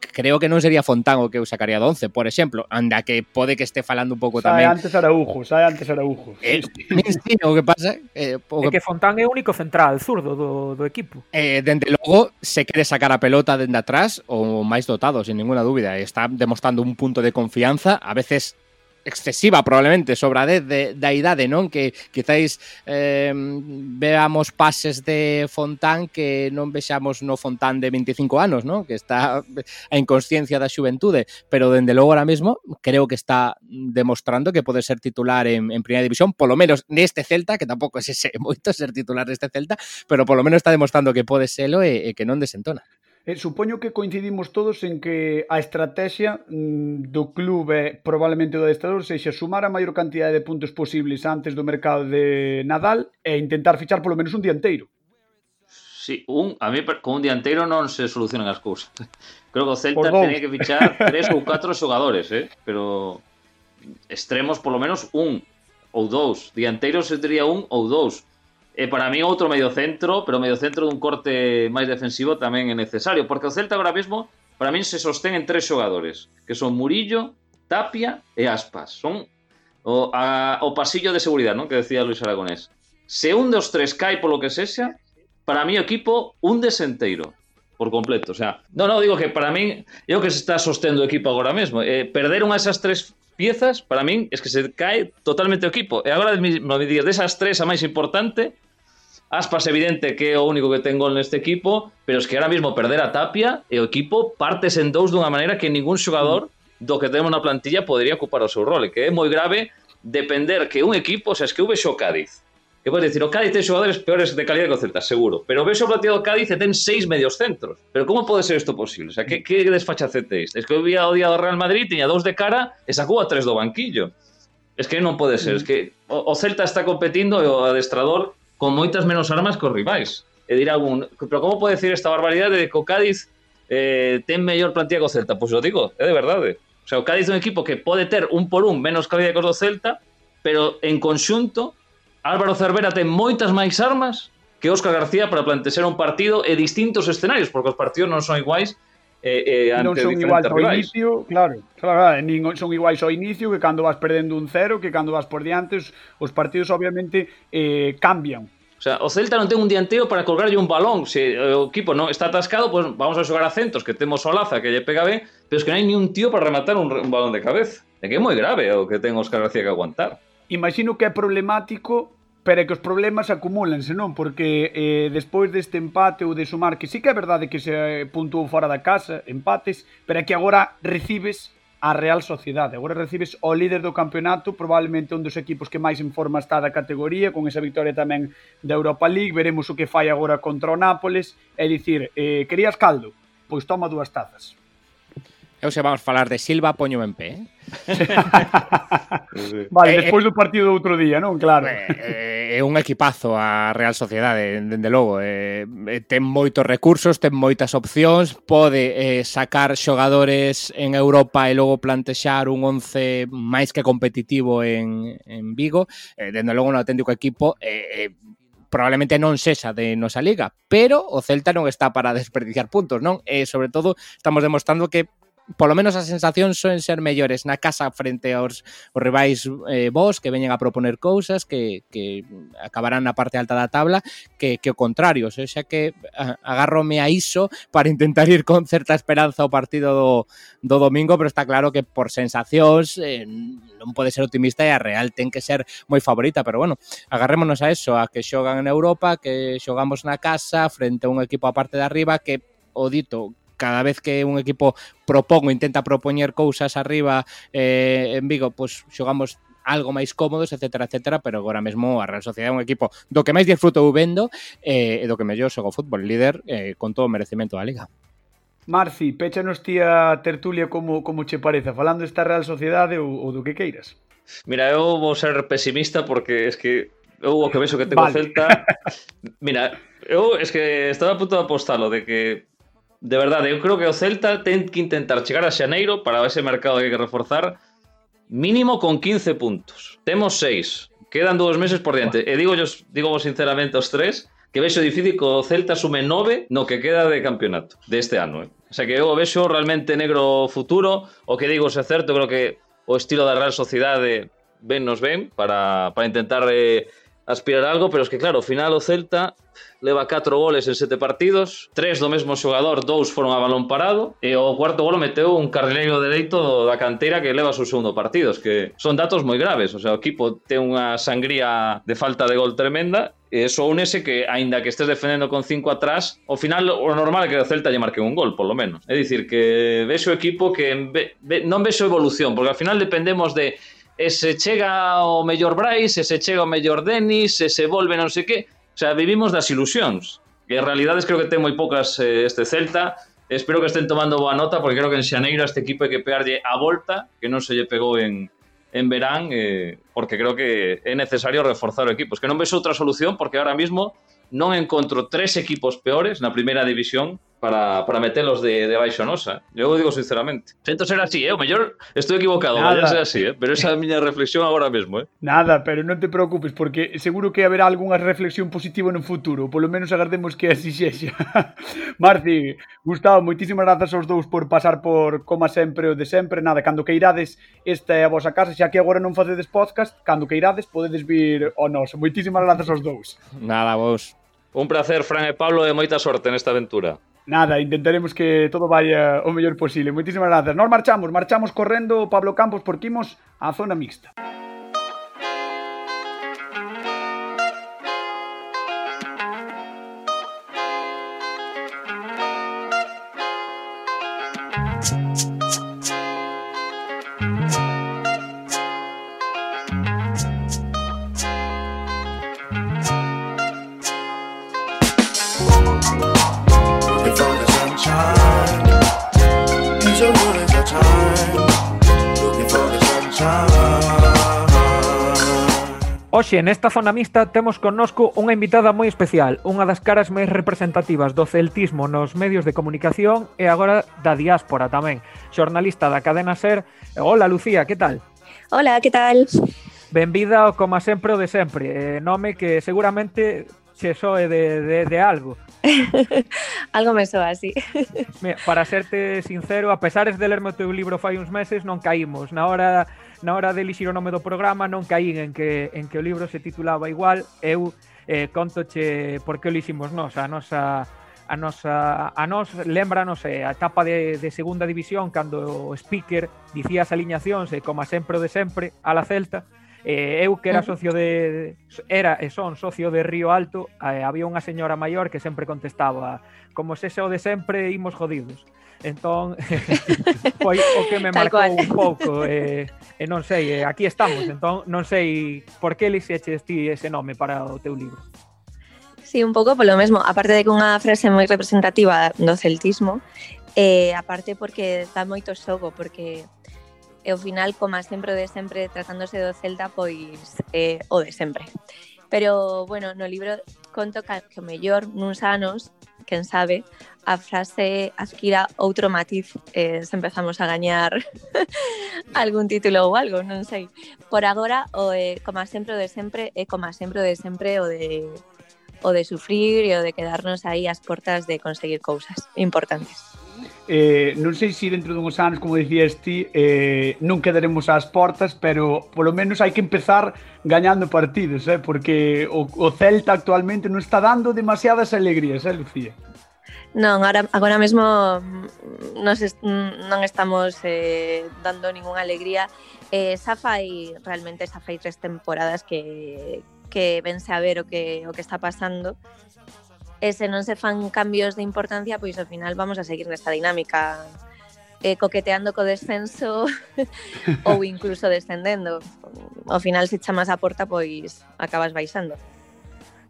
creo que non sería Fontán o que eu sacaría do 11, por exemplo, anda que pode que este falando un pouco sae tamén. antes Araujo, sae antes Araujo. Eh, sí, o que pasa eh, o que... É que Fontán é o único central zurdo do, do equipo. Eh, dende logo se quere sacar a pelota dende atrás o máis dotado, sin ninguna dúbida, está demostrando un punto de confianza, a veces excesiva probablemente sobradez de, da idade, non? Que quizáis eh, veamos pases de Fontán que non vexamos no Fontán de 25 anos, non? Que está a inconsciencia da xuventude, pero dende logo ahora mesmo creo que está demostrando que pode ser titular en, en Primeira División, polo menos neste Celta, que tampouco é ese moito ser titular neste Celta, pero polo menos está demostrando que pode selo e, e que non desentona. Eh, supoño que coincidimos todos en que a estrategia mm, do club eh, probablemente do adestrador sexa sumar a maior cantidade de puntos posibles antes do mercado de Nadal e intentar fichar polo menos un dianteiro. Sí, un, a mí con un dianteiro non se solucionan as cousas. Creo que o Celta tenía que fichar tres ou catro xogadores, eh? pero extremos polo menos un ou dous. Dianteiros sería diría un ou dous. E para mí outro medio centro, pero medio centro dun corte máis defensivo tamén é necesario, porque o Celta agora mesmo para min se sostén en tres xogadores, que son Murillo, Tapia e Aspas. Son o, a, o pasillo de seguridade, non? Que decía Luis Aragonés. Se un dos tres cae polo que sexa, para mí o equipo un desenteiro por completo, o sea, no, no, digo que para min é o que se está sostendo o equipo agora mesmo, eh, perder unha esas tres piezas, para min, es que se cae totalmente o equipo. E agora, me digas, desas tres a máis importante, Aspas evidente que é o único que ten gol neste equipo, pero es que ahora mismo perder a Tapia e o equipo partes en dous dunha maneira que ningún xogador do que temos na plantilla podería ocupar o seu rol, e que é moi grave depender que un equipo, o sea, es que o Cádiz, Que podes decir, o Cádiz ten xogadores peores de calidad que o Celta, seguro. Pero ves o planteo do Cádiz e ten seis medios centros. Pero como pode ser isto posible? O sea, que, que desfachacete isto? Es que eu vi o día do Real Madrid, tiña dous de cara e sacou a tres do banquillo. Es que non pode ser. Es que o, o Celta está competindo e o adestrador con moitas menos armas que os rivais. E dirá algún, pero como pode decir esta barbaridade de que o Cádiz eh, ten mellor plantilla que o Celta? Pois pues o digo, é de verdade. O sea, o Cádiz é un equipo que pode ter un por un menos calidad que os do Celta, pero en conxunto Álvaro Cervera ten moitas máis armas que Óscar García para plantexar un partido e distintos escenarios, porque os partidos non son iguais eh, eh, ante non son iguais ao rivais. inicio, claro, claro, nin son iguais ao inicio que cando vas perdendo un cero, que cando vas por diante, os, os partidos obviamente eh, cambian. O sea, o Celta non ten un dianteo para colgarlle un balón. Se eh, o equipo non está atascado, pois pues vamos a xogar a centros, que temos o Laza que lle pega ben, pero es que non hai ni un tío para rematar un, un balón de cabeza. É que é moi grave o que ten Óscar García que aguantar imagino que é problemático pero é que os problemas acumúlanse, non? Porque eh, despois deste empate ou de sumar, que sí que é verdade que se puntuou fora da casa, empates, pero é que agora recibes a Real Sociedade. Agora recibes o líder do campeonato, probablemente un dos equipos que máis en forma está da categoría, con esa victoria tamén da Europa League, veremos o que fai agora contra o Nápoles, é dicir, eh, querías caldo? Pois toma dúas tazas. Eu se vamos falar de Silva, poño en pé. Eh? vale, eh, eh, despois do partido do outro día, non? Claro. É eh, eh, un equipazo a Real Sociedade, dende logo. Eh, eh, ten moitos recursos, ten moitas opcións, pode eh, sacar xogadores en Europa e logo plantexar un 11 máis que competitivo en, en Vigo. Eh, dende logo un auténtico equipo eh, eh, probablemente non sexa de nosa liga, pero o Celta non está para desperdiciar puntos, non? E sobre todo estamos demostrando que polo menos as sensacións son ser mellores na casa frente aos os rivais eh, vos que veñen a proponer cousas que, que acabarán na parte alta da tabla que, que o contrario, o sea que agarrome a iso para intentar ir con certa esperanza ao partido do, do domingo, pero está claro que por sensacións eh, non pode ser optimista e a Real ten que ser moi favorita, pero bueno, agarrémonos a eso, a que xogan en Europa, que xogamos na casa frente a un equipo a parte de arriba que o dito cada vez que un equipo propón ou intenta propoñer cousas arriba eh, en Vigo, pois pues, xogamos algo máis cómodos, etcétera, etcétera, pero agora mesmo a Real Sociedade é un equipo do que máis disfruto vendo eh, e do que mellor xogo fútbol, líder eh, con todo o merecimento da Liga. Marci, péchanos ti a tertulia como, como che pareza, falando esta Real Sociedade ou, ou do que queiras. Mira, eu vou ser pesimista porque es que eu o que vexo que tengo vale. Celta... Mira, eu es que estaba a punto de apostalo de que de verdade, eu eh, creo que o Celta ten que intentar chegar a Xaneiro para ese mercado que hai que reforzar mínimo con 15 puntos. Temos 6, quedan dous meses por diante. E digo, digo vos sinceramente os tres que vexo difícil que o Celta sume 9 no que queda de campeonato deste ano. Eh? O sea que eu vexo realmente negro futuro. O que digo se é certo, creo que o estilo da Real Sociedade ben nos ben para, para intentar eh, aspirar a algo, pero es que claro, ao final o Celta leva 4 goles en 7 partidos, 3 do mesmo xogador, 2 foron a balón parado, e o cuarto golo meteu un carrileiro dereito da canteira que leva o seu segundo partido, que son datos moi graves, o sea, o equipo ten unha sangría de falta de gol tremenda e eso únese que, aínda que estés defendendo con 5 atrás, ao final o normal é que o Celta lle marque un gol, polo menos. É dicir, que vexo o equipo que ve, ve, non vexo evolución, porque ao final dependemos de e se chega o mellor Brais, e se chega o mellor Denis, e se volve non sei que, Sea, vivimos das ilusións. Que en realidades creo que ten moi poucas eh, este Celta. Espero que estén tomando boa nota, porque creo que en Xaneiro este equipo hai que pegarlle a volta, que non se lle pegou en, en verán, eh, porque creo que é necesario reforzar o equipo. Es que non vexo outra solución, porque ahora mismo non encontro tres equipos peores na primeira división para, para metelos de, de baixo nosa. Eu digo sinceramente. Sento ser así, eh? o mellor estou equivocado, Nada. ser así, eh? pero esa é a miña reflexión agora mesmo. Eh? Nada, pero non te preocupes, porque seguro que haberá algunha reflexión positiva no futuro, polo menos agardemos que así sexa. Marci, Gustavo, moitísimas grazas aos dous por pasar por, como sempre, o de sempre. Nada, cando que irades, esta é a vosa casa, xa que agora non facedes podcast, cando que irades, podedes vir ao noso. Moitísimas grazas aos dous. Nada, vos. Un placer, Fran e Pablo, e moita sorte nesta aventura. Nada, intentaremos que todo vaya o mellor posible. Moitísimas grazas. Nos marchamos, marchamos correndo Pablo Campos porque imos á zona mixta. Hoxe nesta zona mixta temos connosco unha invitada moi especial, unha das caras máis representativas do celtismo nos medios de comunicación e agora da diáspora tamén, xornalista da cadena SER. Hola Lucía, que tal? Hola, que tal? Benvida como sempre o de sempre, eh, nome que seguramente che soe de, de, de algo. algo me soa así. Mira, para serte sincero, a pesares de lerme o teu libro fai uns meses, non caímos. Na hora na hora de elixir o nome do programa non caín en que, en que o libro se titulaba igual, eu eh, contoche por que o eliximos nós, a nosa a nosa a nos lembranos eh, a etapa de, de segunda división cando o speaker dicía as aliñacións e eh, como sempre o de sempre a la Celta eh, eu que era socio de era e son socio de Río Alto eh, había unha señora maior que sempre contestaba como se o de sempre imos jodidos entón foi o que me marcou un pouco e, e non sei, aquí estamos entón non sei por que lixeches ti ese nome para o teu libro. Sí, un pouco polo mesmo, aparte de que unha frase moi representativa do celtismo, eh, aparte porque dá moito xogo, porque e ao final, como sempre o de sempre, tratándose do Celta, pois eh, o de sempre. Pero, bueno, no libro conto que o mellor nuns anos quen sabe, a frase adquira outro matiz eh, se empezamos a gañar algún título ou algo, non sei. Por agora, o, eh, como sempre o de sempre, é eh, como sempre o de sempre o de o de sufrir e o de quedarnos aí ás portas de conseguir cousas importantes eh, non sei se dentro dunhos anos, como dicías ti, eh, non quedaremos ás portas, pero polo menos hai que empezar gañando partidos, eh, porque o, o Celta actualmente non está dando demasiadas alegrías, eh, Lucía? Non, agora, agora mesmo mm, nos est mm, non estamos eh, dando ninguna alegría. Eh, xa fai, realmente xa fai tres temporadas que, que vense a ver o que, o que está pasando e se non se fan cambios de importancia, pois ao final vamos a seguir nesta dinámica eh, coqueteando co descenso ou incluso descendendo. Ao final se chamas a porta, pois acabas baixando.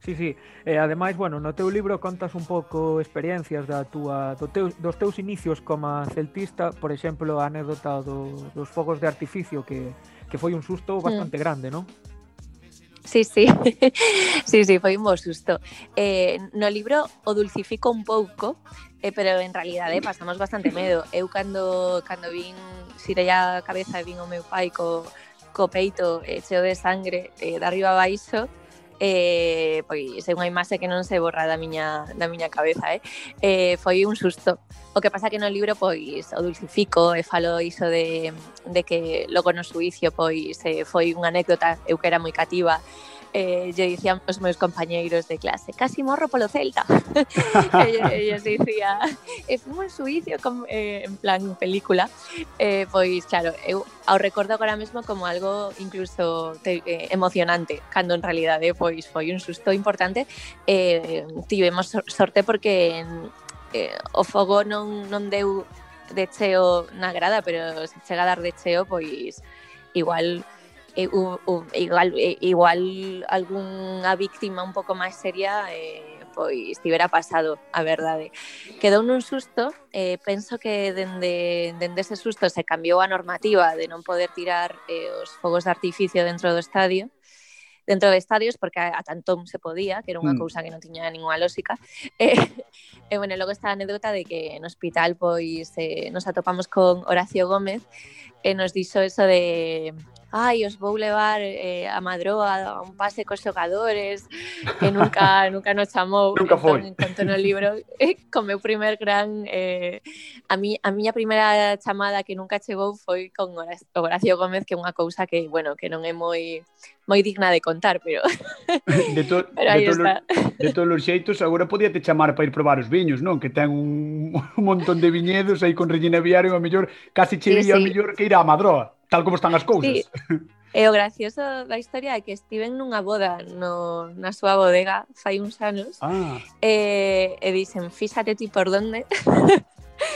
Sí, sí. E ademais, bueno, no teu libro contas un pouco experiencias da túa do teu, dos teus inicios como celtista, por exemplo, a anécdota do, dos fogos de artificio que que foi un susto mm. bastante mm. grande, non? Sí, sí, sí, sí, foi un bo susto. Eh, no libro o dulcifico un pouco, eh, pero en realidade eh, pasamos bastante medo. Eu cando, cando vin xirei a cabeza e vin o meu pai co, co peito eh, cheo de sangre eh, de arriba a baixo, eh, pois é unha imaxe que non se borra da miña, da miña cabeza, eh? eh foi un susto. O que pasa que no libro pois o dulcifico e falo iso de, de que logo no suicio pois eh, foi unha anécdota eu que era moi cativa eh, lle dicían os meus compañeiros de clase, casi morro polo Celta. Ellos dicía, e fumo un suicio con, eh, en plan película. Eh, pois, claro, eu ao recordo agora mesmo como algo incluso te, eh, emocionante, cando en realidade eh, pois foi un susto importante. Eh, tivemos sorte porque eh, o fogo non, non deu de cheo na grada, pero se chega a dar de cheo, pois igual e, u, u, igual, eh, igual algunha víctima un pouco máis seria eh, pois tibera pasado, a verdade. Quedou nun susto, eh, penso que dende, dende ese susto se cambiou a normativa de non poder tirar eh, os fogos de artificio dentro do estadio, dentro de estadios, porque a, a tantón se podía, que era unha mm. cousa que non tiña ninguna lógica. Eh, e, bueno, logo está a anécdota de que no hospital pois eh, nos atopamos con Horacio Gómez e nos dixo eso de ai, os vou levar eh, a Madroa a un pase cos xogadores, que nunca nunca nos chamou. nunca entón, foi. Entón, entón no libro, eh, con meu primer gran... Eh, a, mi, a miña primeira chamada que nunca chegou foi con Horacio Gómez, que é unha cousa que, bueno, que non é moi moi digna de contar, pero... De, to, pero de, tolos, de todos os xeitos, agora podíate chamar para ir probar os viños, non? Que ten un, un montón de viñedos aí con Regina Viario, a mellor casi che sí, sí. a mellor que ir a Madroa tal como están as cousas. Sí. E o gracioso da historia é que estiven nunha boda no, na súa bodega fai uns anos ah. e, e dixen, fíxate ti por donde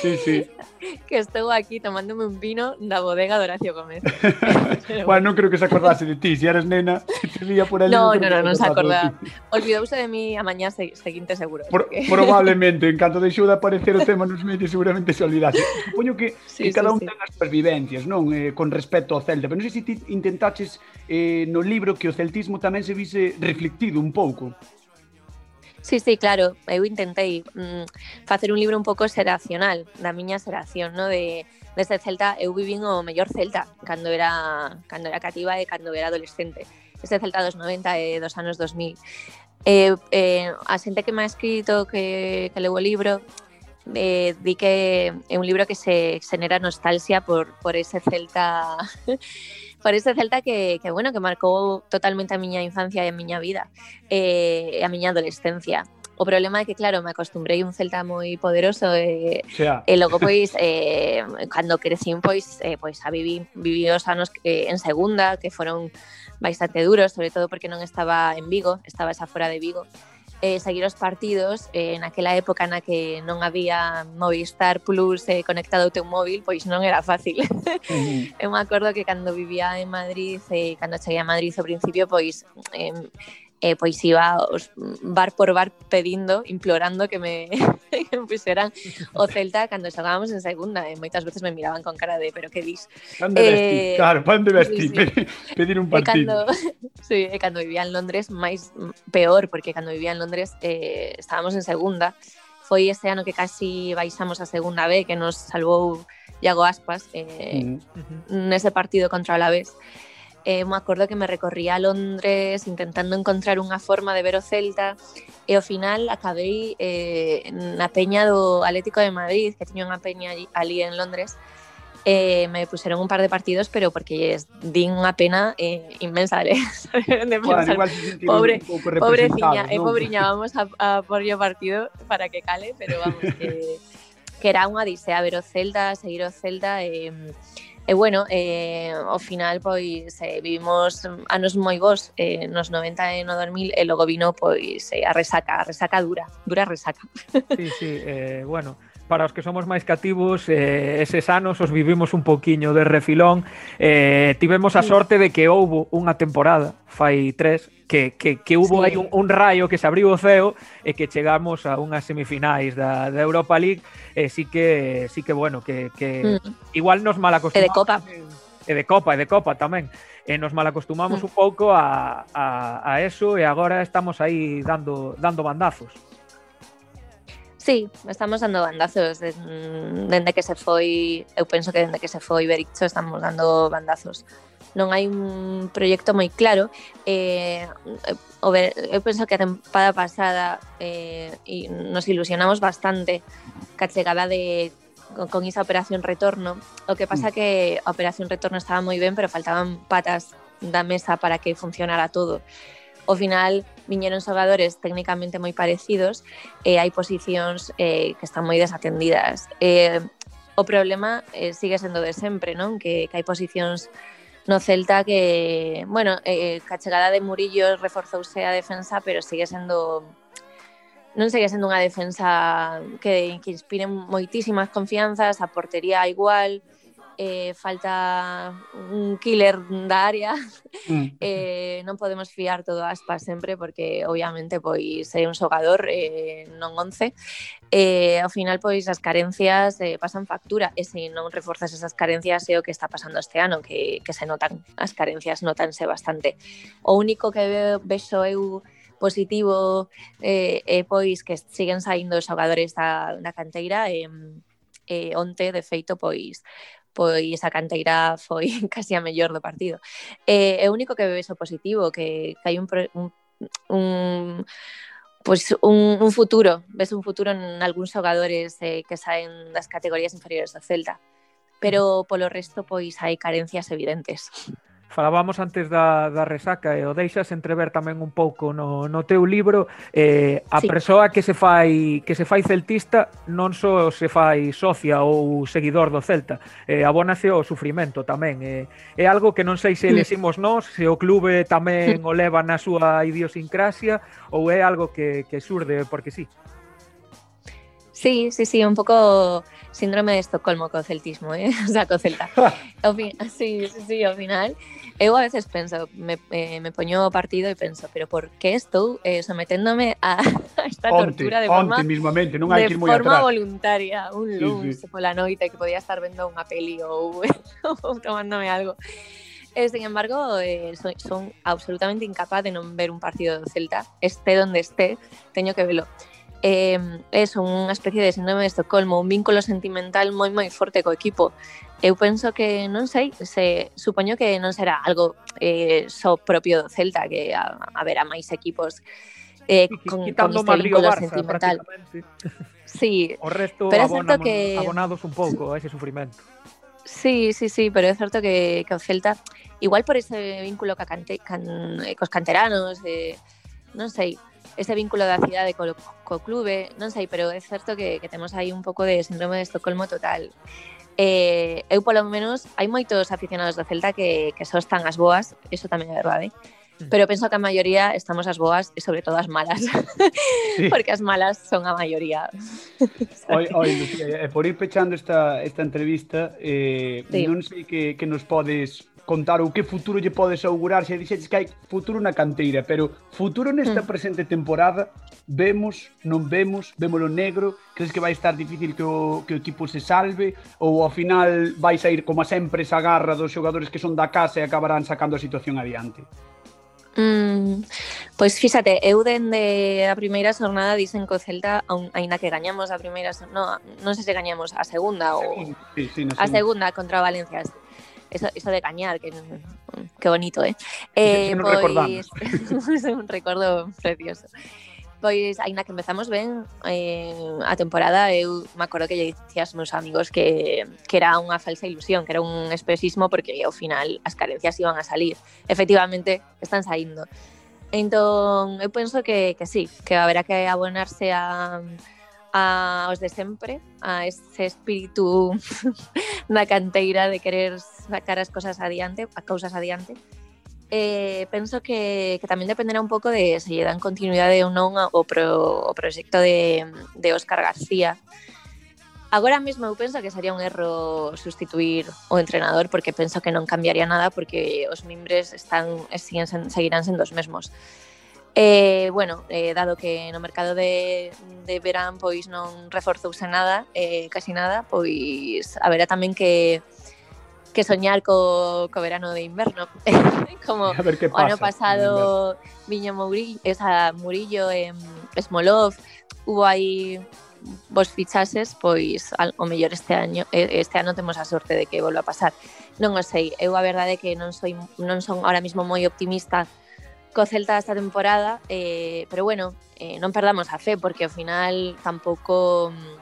Sí, sí. que estou aquí tomándome un vino da bodega de Horacio Gómez. Pero... bueno, non creo que se acordase de ti, se si eras nena, se te vía por ali. No, no, no, non no se acordaba. Olvidouse de mí a mañá seguinte seguro. Por, porque... Probablemente, en canto deixou de aparecer o tema nos medios seguramente se olvidase. Supoño que, sí, que sí, cada un sí. ten as súas vivencias, non? Eh, con respecto ao Celta, pero non sei se ti intentaches eh, no libro que o celtismo tamén se vise reflectido un pouco. Sí, sí, claro, eu intentei mm, facer un libro un pouco xeracional, da miña xeración, no? de desde Celta, eu vivín o mellor Celta cando era cando era cativa e cando era adolescente. Ese Celta dos 90 e dos anos 2000. Eh, eh, a xente que me ha escrito que, que leu o libro eh, di que é un libro que se xenera nostalgia por, por ese Celta por ese Celta que, que bueno, que marcou totalmente a miña infancia e a miña vida eh, a miña adolescencia. O problema é que, claro, me acostumbrei a un Celta moi poderoso e, sea, e logo, pois, eh, cando crecín, pois, eh, pois a viví, viví os anos que, en segunda, que foron bastante duros, sobre todo porque non estaba en Vigo, estaba xa fora de Vigo. eh, seguir os partidos eh, naquela época na que non había Movistar Plus eh, conectado ao teu móvil, pois non era fácil. eu me acordo que cando vivía en Madrid, eh, cando cheguei a Madrid ao principio, pois eh, eh, pois iba os bar por bar pedindo, implorando que me, que me puseran o Celta cando estábamos en segunda e moitas veces me miraban con cara de pero que dis? Pan de vestir, eh, claro, pan de vestir, sí, sí. pedir un eh, partido. E cando, sí, e cando vivía en Londres máis peor, porque cando vivía en Londres eh, estábamos en segunda foi ese ano que casi baixamos a segunda B que nos salvou Iago Aspas eh, mm nese partido contra o Alavés. vez eh, me acordo que me recorría a Londres intentando encontrar unha forma de ver o Celta e ao final acabei eh, na peña do Atlético de Madrid que tiña unha peña allí, ali en Londres. Eh, me puseron un par de partidos pero porque es, din unha pena eh, inmensa ¿eh? de, de pensar, bueno, pobre, pobre ciña, eh, ¿no? eh, pobriña, vamos a, a por o partido para que cale pero vamos, que, que era unha odisea ver o Celta, seguir o Celta eh, e bueno, eh, ao final pois eh, vivimos anos moi bons eh, nos 90 e no 2000 e logo vino pois eh, a resaca, a resaca dura, dura resaca. Sí, sí, eh, bueno, para os que somos máis cativos, eh, eses anos os vivimos un poquiño de refilón. Eh, tivemos a sorte de que houbo unha temporada, fai tres, que, que, que hubo sí. aí un, un raio que se abriu o ceo e que chegamos a unhas semifinais da, da Europa League. Eh, sí que, sí que bueno, que, que mm. igual nos mal acostumamos. E de Copa. E de Copa, e de Copa tamén. E nos mal acostumamos mm. un pouco a, a, a eso e agora estamos aí dando, dando bandazos. Sí, estamos dando bandazos dende que se foi, eu penso que dende que se foi Bericho estamos dando bandazos. Non hai un proxecto moi claro, eh, o ver, eu penso que a tempada pasada eh, e nos ilusionamos bastante ca chegada de con, con esa operación retorno. O que pasa mm. que a operación retorno estaba moi ben, pero faltaban patas da mesa para que funcionara todo ao final viñeron xogadores técnicamente moi parecidos e hai posicións eh, que están moi desatendidas. Eh, o problema eh, sigue sendo de sempre, non? Que, que hai posicións no Celta que, bueno, eh, ca chegada de Murillo reforzouse a defensa, pero sigue sendo non segue sendo unha defensa que, que inspire moitísimas confianzas, a portería igual, eh, falta un killer da área, mm. eh, non podemos fiar todo a aspas sempre, porque obviamente pois é un xogador, eh, non once, eh, ao final pois as carencias eh, pasan factura, e se non reforzas esas carencias é o que está pasando este ano, que, que se notan, as carencias notanse bastante. O único que veo, vexo eu positivo eh, eh, pois que siguen saindo xogadores da, da canteira, eh, eh, onte, de feito, pois pois a canteira foi casi a mellor do partido. E é o único que veves o positivo, que, que hai un, un, un pois un, un futuro, ves un futuro en algúns xogadores eh, que saen das categorías inferiores do Celta, pero polo resto pois hai carencias evidentes falábamos antes da, da resaca e o deixas entrever tamén un pouco no, no teu libro eh, a sí. persoa que se fai que se fai celtista non só se fai socia ou seguidor do Celta eh, abónase o sufrimento tamén eh, é algo que non sei se leximos nós se o clube tamén o leva na súa idiosincrasia ou é algo que, que surde porque sí Sí, sí, sí, un pouco síndrome de Estocolmo co celtismo, eh? o sea, co celta. sí, sí, sí, ao final, eu a veces penso, me, eh, me poño partido e penso, pero por que estou eh, someténdome a, esta Onte, tortura de forma, onte mismamente, non hai de que ir moi forma atrás. voluntaria, un Sí, lunes sí. pola noite que podía estar vendo unha peli ou, ou tomándome algo. E, sin embargo, eh, son, son absolutamente incapaz de non ver un partido do Celta, esté donde esté, teño que velo. eh, eso, unha especie de síndrome de Estocolmo, un vínculo sentimental moi moi forte co equipo. Eu penso que non sei, se supoño que non será algo eh, só so propio do Celta, que a, haberá máis equipos eh, con, Quitando con este vínculo Barça, eh, sentimental. Sí, o resto pero é certo que... abonados un pouco a ese sufrimento. Sí, sí, sí, pero é certo que, que o Celta, igual por ese vínculo ca cante, can, eh, cos canteranos, eh, non sei, ese vínculo da cidade co, co clube, non sei, pero é certo que, que temos aí un pouco de síndrome de Estocolmo total. Eh, eu polo menos hai moitos aficionados do Celta que, que só están as boas, eso tamén é verdade, mm. pero penso que a maioría estamos as boas e sobre todo as malas, sí. porque as malas son a maioría. oi, oi, Lucía, e por ir pechando esta, esta entrevista, eh, sí. non sei que, que nos podes contar o que futuro lle podes augurar, se dixetes que hai futuro na canteira, pero futuro nesta mm. presente temporada vemos, non vemos, vémolo negro, crees que vai estar difícil que o, que o equipo se salve ou ao final vai sair como a sempre esa garra dos xogadores que son da casa e acabarán sacando a situación adiante? Mm, pois fíxate, eu dende a primeira xornada dicen que o Celta, aun, aínda que gañamos a primeira xornada, no, non sei se gañamos a segunda ou sí, sí, a segunda contra Valencia, eso, eso de gañar, que, que bonito, eh? eh es, pois, é un recordo precioso. Pois, aínda que empezamos ben eh, a temporada, eu me acordo que lle dicía aos meus amigos que, que era unha falsa ilusión, que era un espesismo porque ao final as carencias iban a salir. Efectivamente, están saindo. Entón, eu penso que, que sí, que haberá que abonarse a, a os de sempre, a ese espírito na canteira de querer sacar as cousas adiante, a cousas adiante. Eh, penso que, que tamén dependerá un pouco de se lle dan continuidade ou non ao pro, o proxecto de, de Óscar García. Agora mesmo eu penso que sería un erro sustituir o entrenador porque penso que non cambiaría nada porque os mimbres están, siguen, seguirán sendo os mesmos E, bueno, eh, dado que no mercado de, de verán pois non reforzouse nada, eh, casi nada, pois haberá tamén que que soñar co, co verano de inverno. Como a ver que pasa, o ano pasado viño Murillo, esa Murillo en eh, Smolov, hubo aí vos fichases, pois al, o mellor este año este ano temos a sorte de que volva a pasar. Non o sei, eu a verdade é que non, soy, non son ahora mismo moi optimista co Celta esta temporada, eh, pero bueno, eh, non perdamos a fe porque ao final tampouco mm,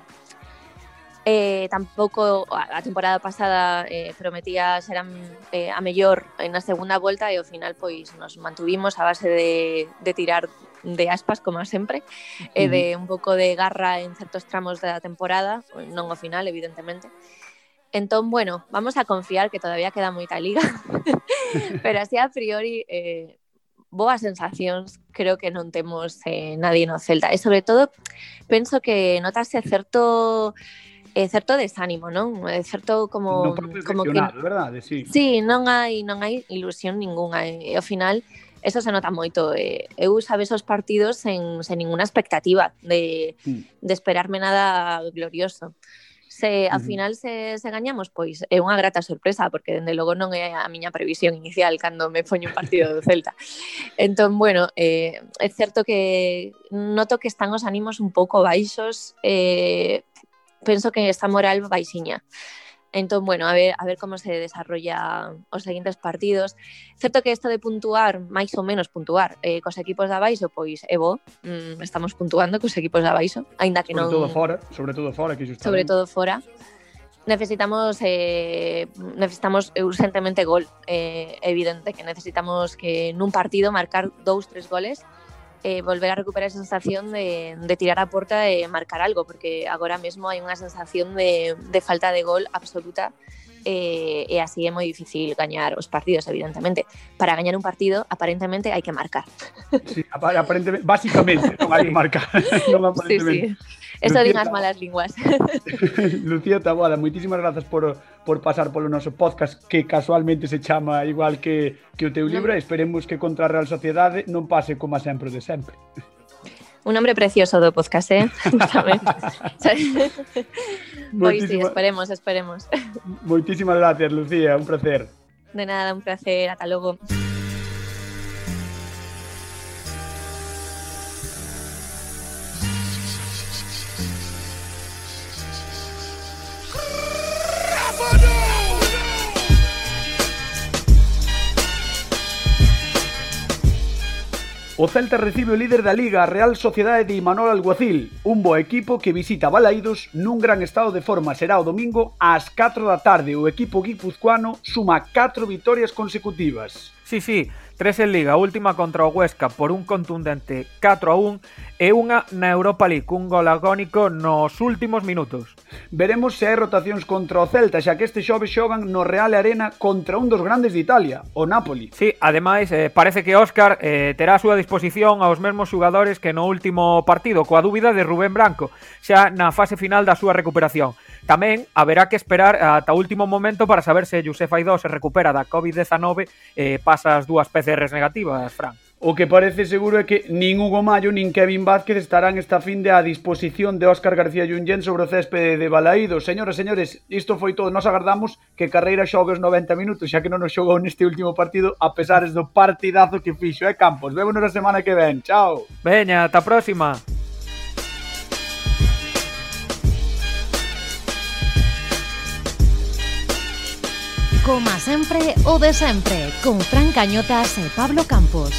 eh, tampouco a a temporada pasada eh, prometía ser a, eh, a mellor na segunda volta e ao final pois nos mantuvimos a base de, de tirar de aspas como sempre e de un pouco de garra en certos tramos da temporada, non ao final evidentemente. Entón, bueno, vamos a confiar que todavía queda moita liga, pero así a priori eh, boas sensacións creo que non temos eh, nadie no Celta e sobre todo penso que notase certo eh, certo desánimo, non? É certo como no como que verdade, sí. Sí, non hai non hai ilusión ningunha e ao final eso se nota moito. Eh, eu sabes os partidos sen, sen ninguna expectativa de, mm. de esperarme nada glorioso. Se a uh -huh. final se, se gañamos, pois é unha grata sorpresa, porque dende logo non é a miña previsión inicial cando me poño un partido do Celta. entón, bueno, eh, é certo que noto que están os ánimos un pouco baixos, eh, penso que está moral baixiña. Entón, bueno, a ver, a ver como se desarrolla os seguintes partidos. Certo que isto de puntuar, máis ou menos puntuar, eh, cos equipos da baixo, pois é bo, mm, estamos puntuando cos equipos da baixo, aínda que sobre non... Sobre todo fora, sobre todo fora, que justamente... Sobre todo fora. Necesitamos eh, necesitamos urgentemente gol. Eh, evidente que necesitamos que nun partido marcar dous, tres goles eh, volver a recuperar esa sensación de, de, tirar a porta, de marcar algo, porque agora mesmo hai unha sensación de, de falta de gol absoluta eh, e así é moi difícil gañar os partidos, evidentemente. Para gañar un partido, aparentemente, hai que marcar. Sí, aparentemente, básicamente, non hai que marcar. non aparentemente. Sí, sí. Eso Lucía, din as malas linguas. Lucía Taboada, moitísimas grazas por, por pasar polo noso podcast que casualmente se chama igual que, que o teu libro e esperemos que contra a Real Sociedade non pase como sempre de sempre. Un nombre precioso do podcast, eh? Tamén. pois sí, esperemos, esperemos. Moitísimas gracias, Lucía, un placer. De nada, un placer. Ata logo. O Celta recibe o líder da Liga, a Real Sociedade de Imanol Alguacil, un bo equipo que visita Balaídos nun gran estado de forma será o domingo ás 4 da tarde. O equipo guipuzcoano suma 4 vitorias consecutivas. Sí, sí, Tres en Liga, última contra o Huesca por un contundente 4 a 1 e unha na Europa League, un gol agónico nos últimos minutos. Veremos se hai rotacións contra o Celta, xa que este xove xogan no Real Arena contra un dos grandes de Italia, o Napoli. Sí, ademais, eh, parece que Óscar eh, terá a súa disposición aos mesmos xugadores que no último partido, coa dúbida de Rubén Branco, xa na fase final da súa recuperación. Tamén haberá que esperar ata o último momento para saber se Josef Aidó se recupera da COVID-19 e eh, pasa as dúas peces PCRs negativas, Fran. O que parece seguro é que nin Hugo Mayo nin Kevin Vázquez estarán esta fin de a disposición de Óscar García Junyen sobre o céspede de Balaído. Señoras e señores, isto foi todo. Nos agardamos que Carreira xogue os 90 minutos, xa que non nos xogou neste último partido, a pesares do partidazo que fixo, eh, Campos? Vémonos a semana que ven. Chao. Veña, ata a próxima. Coma sempre o de sempre, con Fran Cañotas e Pablo Campos.